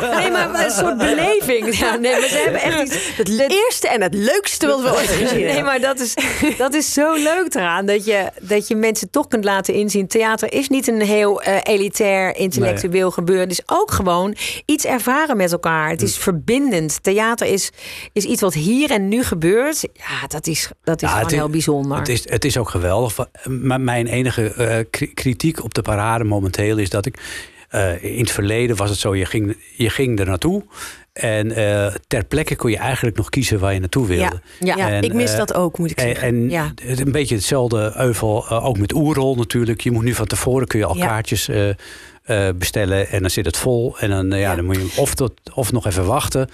maar, nee, maar een soort beleving. Ja, nee, maar ze hebben echt iets... Het eerste en het leukste wat we ooit gezien hebben. Nee, maar dat is, dat is zo leuk eraan. Dat je, dat je mensen toch kunt laten inzien. Theater is niet een heel eh, elitair, intellectueel gebeuren. Het is ook gewoon iets ervaren met elkaar. Het is verbindend. Theater is, is iets wat hier en nu gebeurt. Ja, dat is, dat is Ja, gewoon is- heel bijzonder. Het is, het is ook geweldig. Maar mijn enige eh, kri- kritiek op de parade momenteel is dat ik. eh, in het verleden was het zo, je ging, je ging er naartoe. En eh, ter plekke kon je eigenlijk nog kiezen waar je naartoe wilde. Ja. Ja, En, ik mis eh, dat ook, moet ik En, zeggen. en Ja. het- een beetje hetzelfde euvel, eh, ook met oerrol natuurlijk. Je moet nu van tevoren kun je al Ja. kaartjes eh, eh, bestellen en dan zit het vol. En dan, eh, ja, Ja. dan moet je of, tot, of nog even wachten.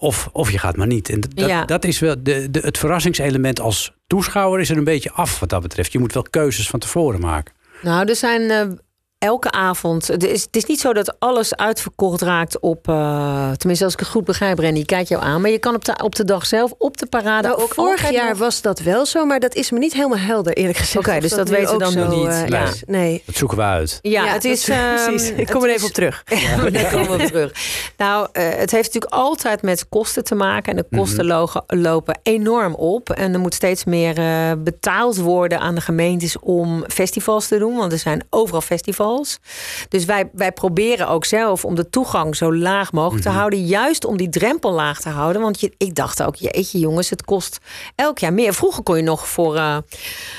Of, of je gaat maar niet. En dat, Ja. dat is wel de, de, het verrassingselement als toeschouwer is er een beetje af wat dat betreft. Je moet wel keuzes van tevoren maken. Nou, er zijn eh, elke avond. Het is, het is niet zo dat alles uitverkocht raakt op. eh, tenminste, als ik het goed begrijp, Rennie, kijk jou aan. Maar je kan op de, op de dag zelf, op de parade Nou, ook vorig jaar nog- was dat wel zo, maar dat is me niet helemaal helder, eerlijk gezegd. Oké, dus dat weten we dan zo, nog niet. eh, Nee. Dat zoeken we uit. Ja, Ja, het dat- is. ehm, precies. Ik kom er even op terug. Ja, daar komen we op terug. Nou, eh, het heeft natuurlijk altijd met kosten te maken. En de kosten logen- lopen enorm op. En er moet steeds meer eh, betaald worden aan de gemeentes om festivals te doen. Want er zijn overal festivals. Dus wij, wij proberen ook zelf om de toegang zo laag mogelijk te houden. Juist om die drempel laag te houden. Want je, ik dacht ook, jeetje jongens, het kost elk jaar meer. Vroeger kon je nog voor, eh,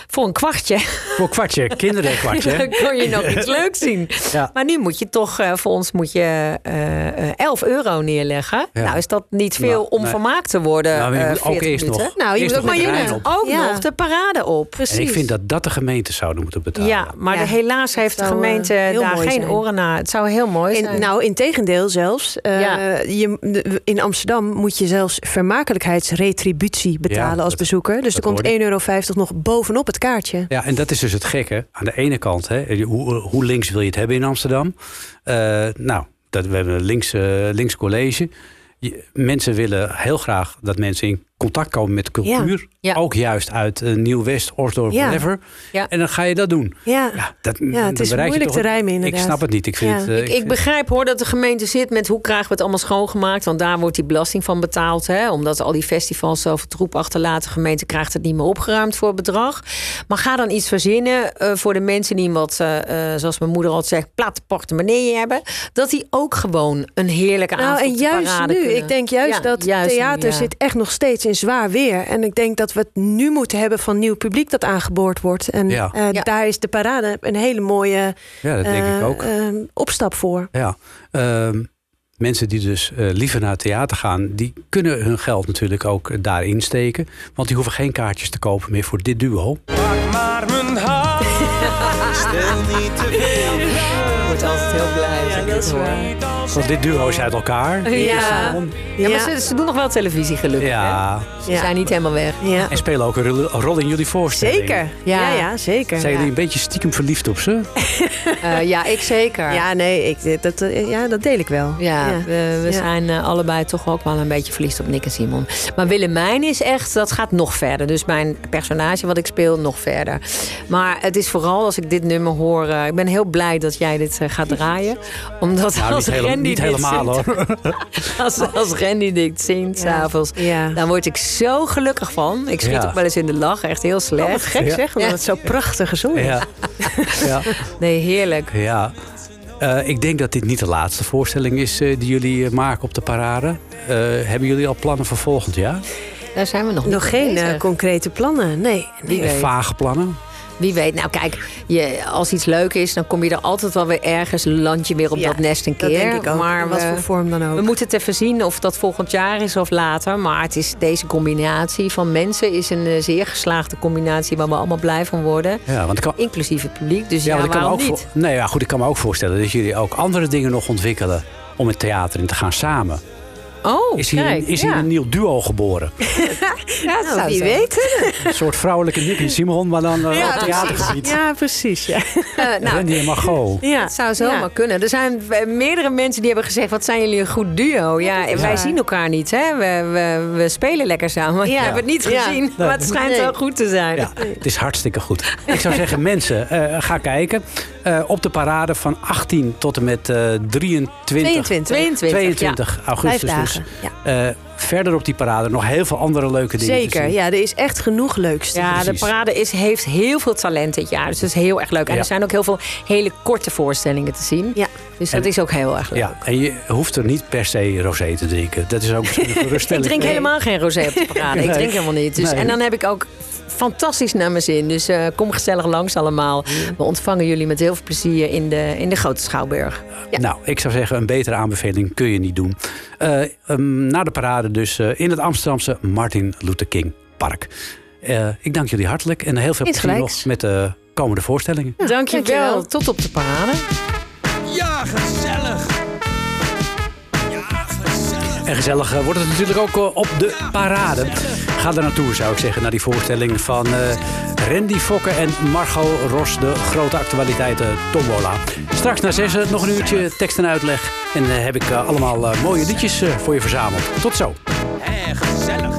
voor een kwartje... Voor een kwartje, kinderen een kwartje. Dan kon je nog iets leuks zien. Ja. Maar nu moet je toch, eh, voor ons moet je eh, eh, 11 euro neerleggen. Ja. Nou is dat niet veel Nou, om nee. vermaakt te worden. Nou, maar je moet ook 40 eerst minuten. nog- Nou, je eerst moet ook nog maar. Ook Ja. de parade op. Precies. En ik vind dat dat de gemeente zouden moeten betalen. Ja, maar de- helaas heeft de eh, gemeente heel daar geen zijn. oren naar. Het zou heel mooi zijn. In, nou, in tegendeel zelfs. Eh, Ja. je, de- in Amsterdam moet je zelfs vermakelijkheidsretributie betalen Ja, als dat- bezoeker. Dus er komt hoorde ik. 1,50 euro nog bovenop het kaartje. Ja, en dat is dus het gekke. Aan de ene kant, hè, hoe, hoe links wil je het hebben in Amsterdam? Eh, nou, dat, we hebben een links, eh, links college. Je- mensen willen heel graag dat mensen in contact komen met cultuur. Ja. Ook juist uit eh, Nieuw-West, Osdorp, Ja. whatever. Ja. En dan ga je dat doen. Ja, Ja, dat, Ja, het is moeilijk toch te rijmen, inderdaad. Ik snap het niet. Ik, vind Ja. het, eh, Ik, ik vind- begrijp hoor dat de gemeente zit met hoe krijgen we het allemaal schoongemaakt. Want daar wordt die belasting van betaald. Hè? Omdat al die festivals zoveel troep achterlaten. De gemeente krijgt het niet meer opgeruimd voor bedrag. Maar ga dan iets verzinnen eh, voor de mensen die wat, zoals mijn moeder altijd zegt, platte portemonnee hebben. Dat die ook gewoon een heerlijke Nou, avond en juist parade nu. kunnen. Ik denk juist Ja, dat juist nu, theater ja. zit echt nog steeds in zwaar weer. En ik denk dat we het nu moeten hebben van nieuw publiek dat aangeboord wordt. En Ja. eh, Ja. daar is de parade een hele mooie ja, dat denk ik eh, ook. eh, opstap voor. Ja, ehm, mensen die dus eh, liever naar het theater gaan, die kunnen hun geld natuurlijk ook daarin steken. Want die hoeven geen kaartjes te kopen meer voor dit duo. maar mijn hand. Stel niet te veel. Ik word altijd heel blij als ik dit hoor. Want dit duo is uit elkaar. Ja. Ja, maar ze, ze doen nog wel televisie gelukkig. hè? Ja, Ze Ja. zijn niet helemaal weg. Ja. en spelen ook een rol- in jullie voorstelling. Zeker. Ja, Ja. ja, zeker. Zijn jullie een beetje stiekem verliefd op ze? Eh, ja, ik zeker. Ja, nee, ik, dat, eh, ja, dat deel ik wel. Ja, we, we Ja. zijn eh, allebei toch ook wel een beetje verliefd op Nick en Simon. Maar Willemijn is echt, dat gaat nog verder. Dus mijn personage wat ik speel, nog verder. Maar het is vooral als ik dit nummer hoor... eh, ik ben heel blij dat jij dit eh, gaat draaien. Omdat Nou, als hele- Randy niet dit helemaal zingt, hoor. Als, als Randy dit zingt Ja. s'avonds... Ja. dan word ik zo gelukkig van. Ik schiet Ja. ook wel eens in de lach, echt heel slecht. Oh, wat gek Ja. zeg, omdat Ja. het zo prachtig gezongen is. Ja. ja. Nee, heerlijk. ja. Eh, ik denk dat dit niet de laatste voorstelling is eh, die jullie eh, maken op de parade. Eh, hebben jullie al plannen voor volgend jaar? Daar zijn we nog niet Nog geen eh, bezig. concrete plannen, nee. Weet. Vage plannen? Wie weet. Nou kijk, je, als iets leuk is, dan kom je er altijd wel weer ergens. Land je weer op Ja, dat nest een keer. Dat denk ik ook, Maar in wat we, voor vorm dan ook. we moeten het even zien of dat volgend jaar is of later. Maar het is deze combinatie van mensen is een eh, zeer geslaagde combinatie waar we allemaal blij van worden. Ja, want ik kan, Inclusief het publiek. Dus ja, want ik kan ook niet? voor- nee, ja, goed, ik kan me ook voorstellen dat jullie ook andere dingen nog ontwikkelen om het theater in te gaan samen. Oh, Is hier, kijk. is hier ja. een nieuw duo geboren? Ja, dat Nou, zou wie weet. Een soort vrouwelijke Nick en Simon, maar dan eh, op theatergebied. Ja, precies. Ja. Eh, nou, Randy en Margot. Ja. Het zou zomaar Ja. kunnen. Er zijn eh, meerdere mensen die hebben gezegd: wat zijn jullie een goed duo? Ja, wij zien elkaar niet. Hè? We, we, we spelen lekker samen. Ja. je hebt het niet Ja. gezien. Maar het schijnt Nee. wel goed te zijn. Ja, het is hartstikke goed. Ik zou zeggen, mensen, eh, ga kijken. Eh, op de parade van 18 tot en met eh 23, 22. 22. 22 augustus. Dus. Ja. eh, verder op die parade nog heel veel andere leuke dingen te Zeker, zien. ja, er is echt genoeg leuks. te Ja, de parade is, heeft heel veel talent dit jaar. Dus dat is heel erg leuk. En Ja. er zijn ook heel veel hele korte voorstellingen te zien. Ja. Dus dat is ook heel erg leuk. Ja, en je hoeft er niet per se rosé te drinken. Dat is ook misschien een Ik geruststelling. drink Nee. helemaal geen rosé op de parade. Ik drink helemaal niet. Dus, Nee. En dan heb ik ook fantastisch naar mijn zin. Dus eh, kom gezellig langs allemaal. We ontvangen jullie met heel veel plezier in de, in de Grote Schouwburg. Nou, ik zou zeggen, een betere aanbeveling kun je niet doen. Eh, ehm, na de parade dus eh, in het Amsterdamse Martin Luther King Park. Eh, ik dank jullie hartelijk en heel veel plezier nog met de komende voorstellingen. dankjewel. dankjewel. Tot op de parade. Ja, gezellig. Ja, gezellig. En gezellig eh, wordt het natuurlijk ook op de parade. Ga er naartoe, zou ik zeggen, naar die voorstelling van eh, Randy Fokke en Margot Ros, de grote actualiteiten Tombola. Straks na zessen nog een uurtje tekst en uitleg. En eh, heb ik eh, allemaal mooie liedjes voor je verzameld. Tot zo. Hé, gezellig.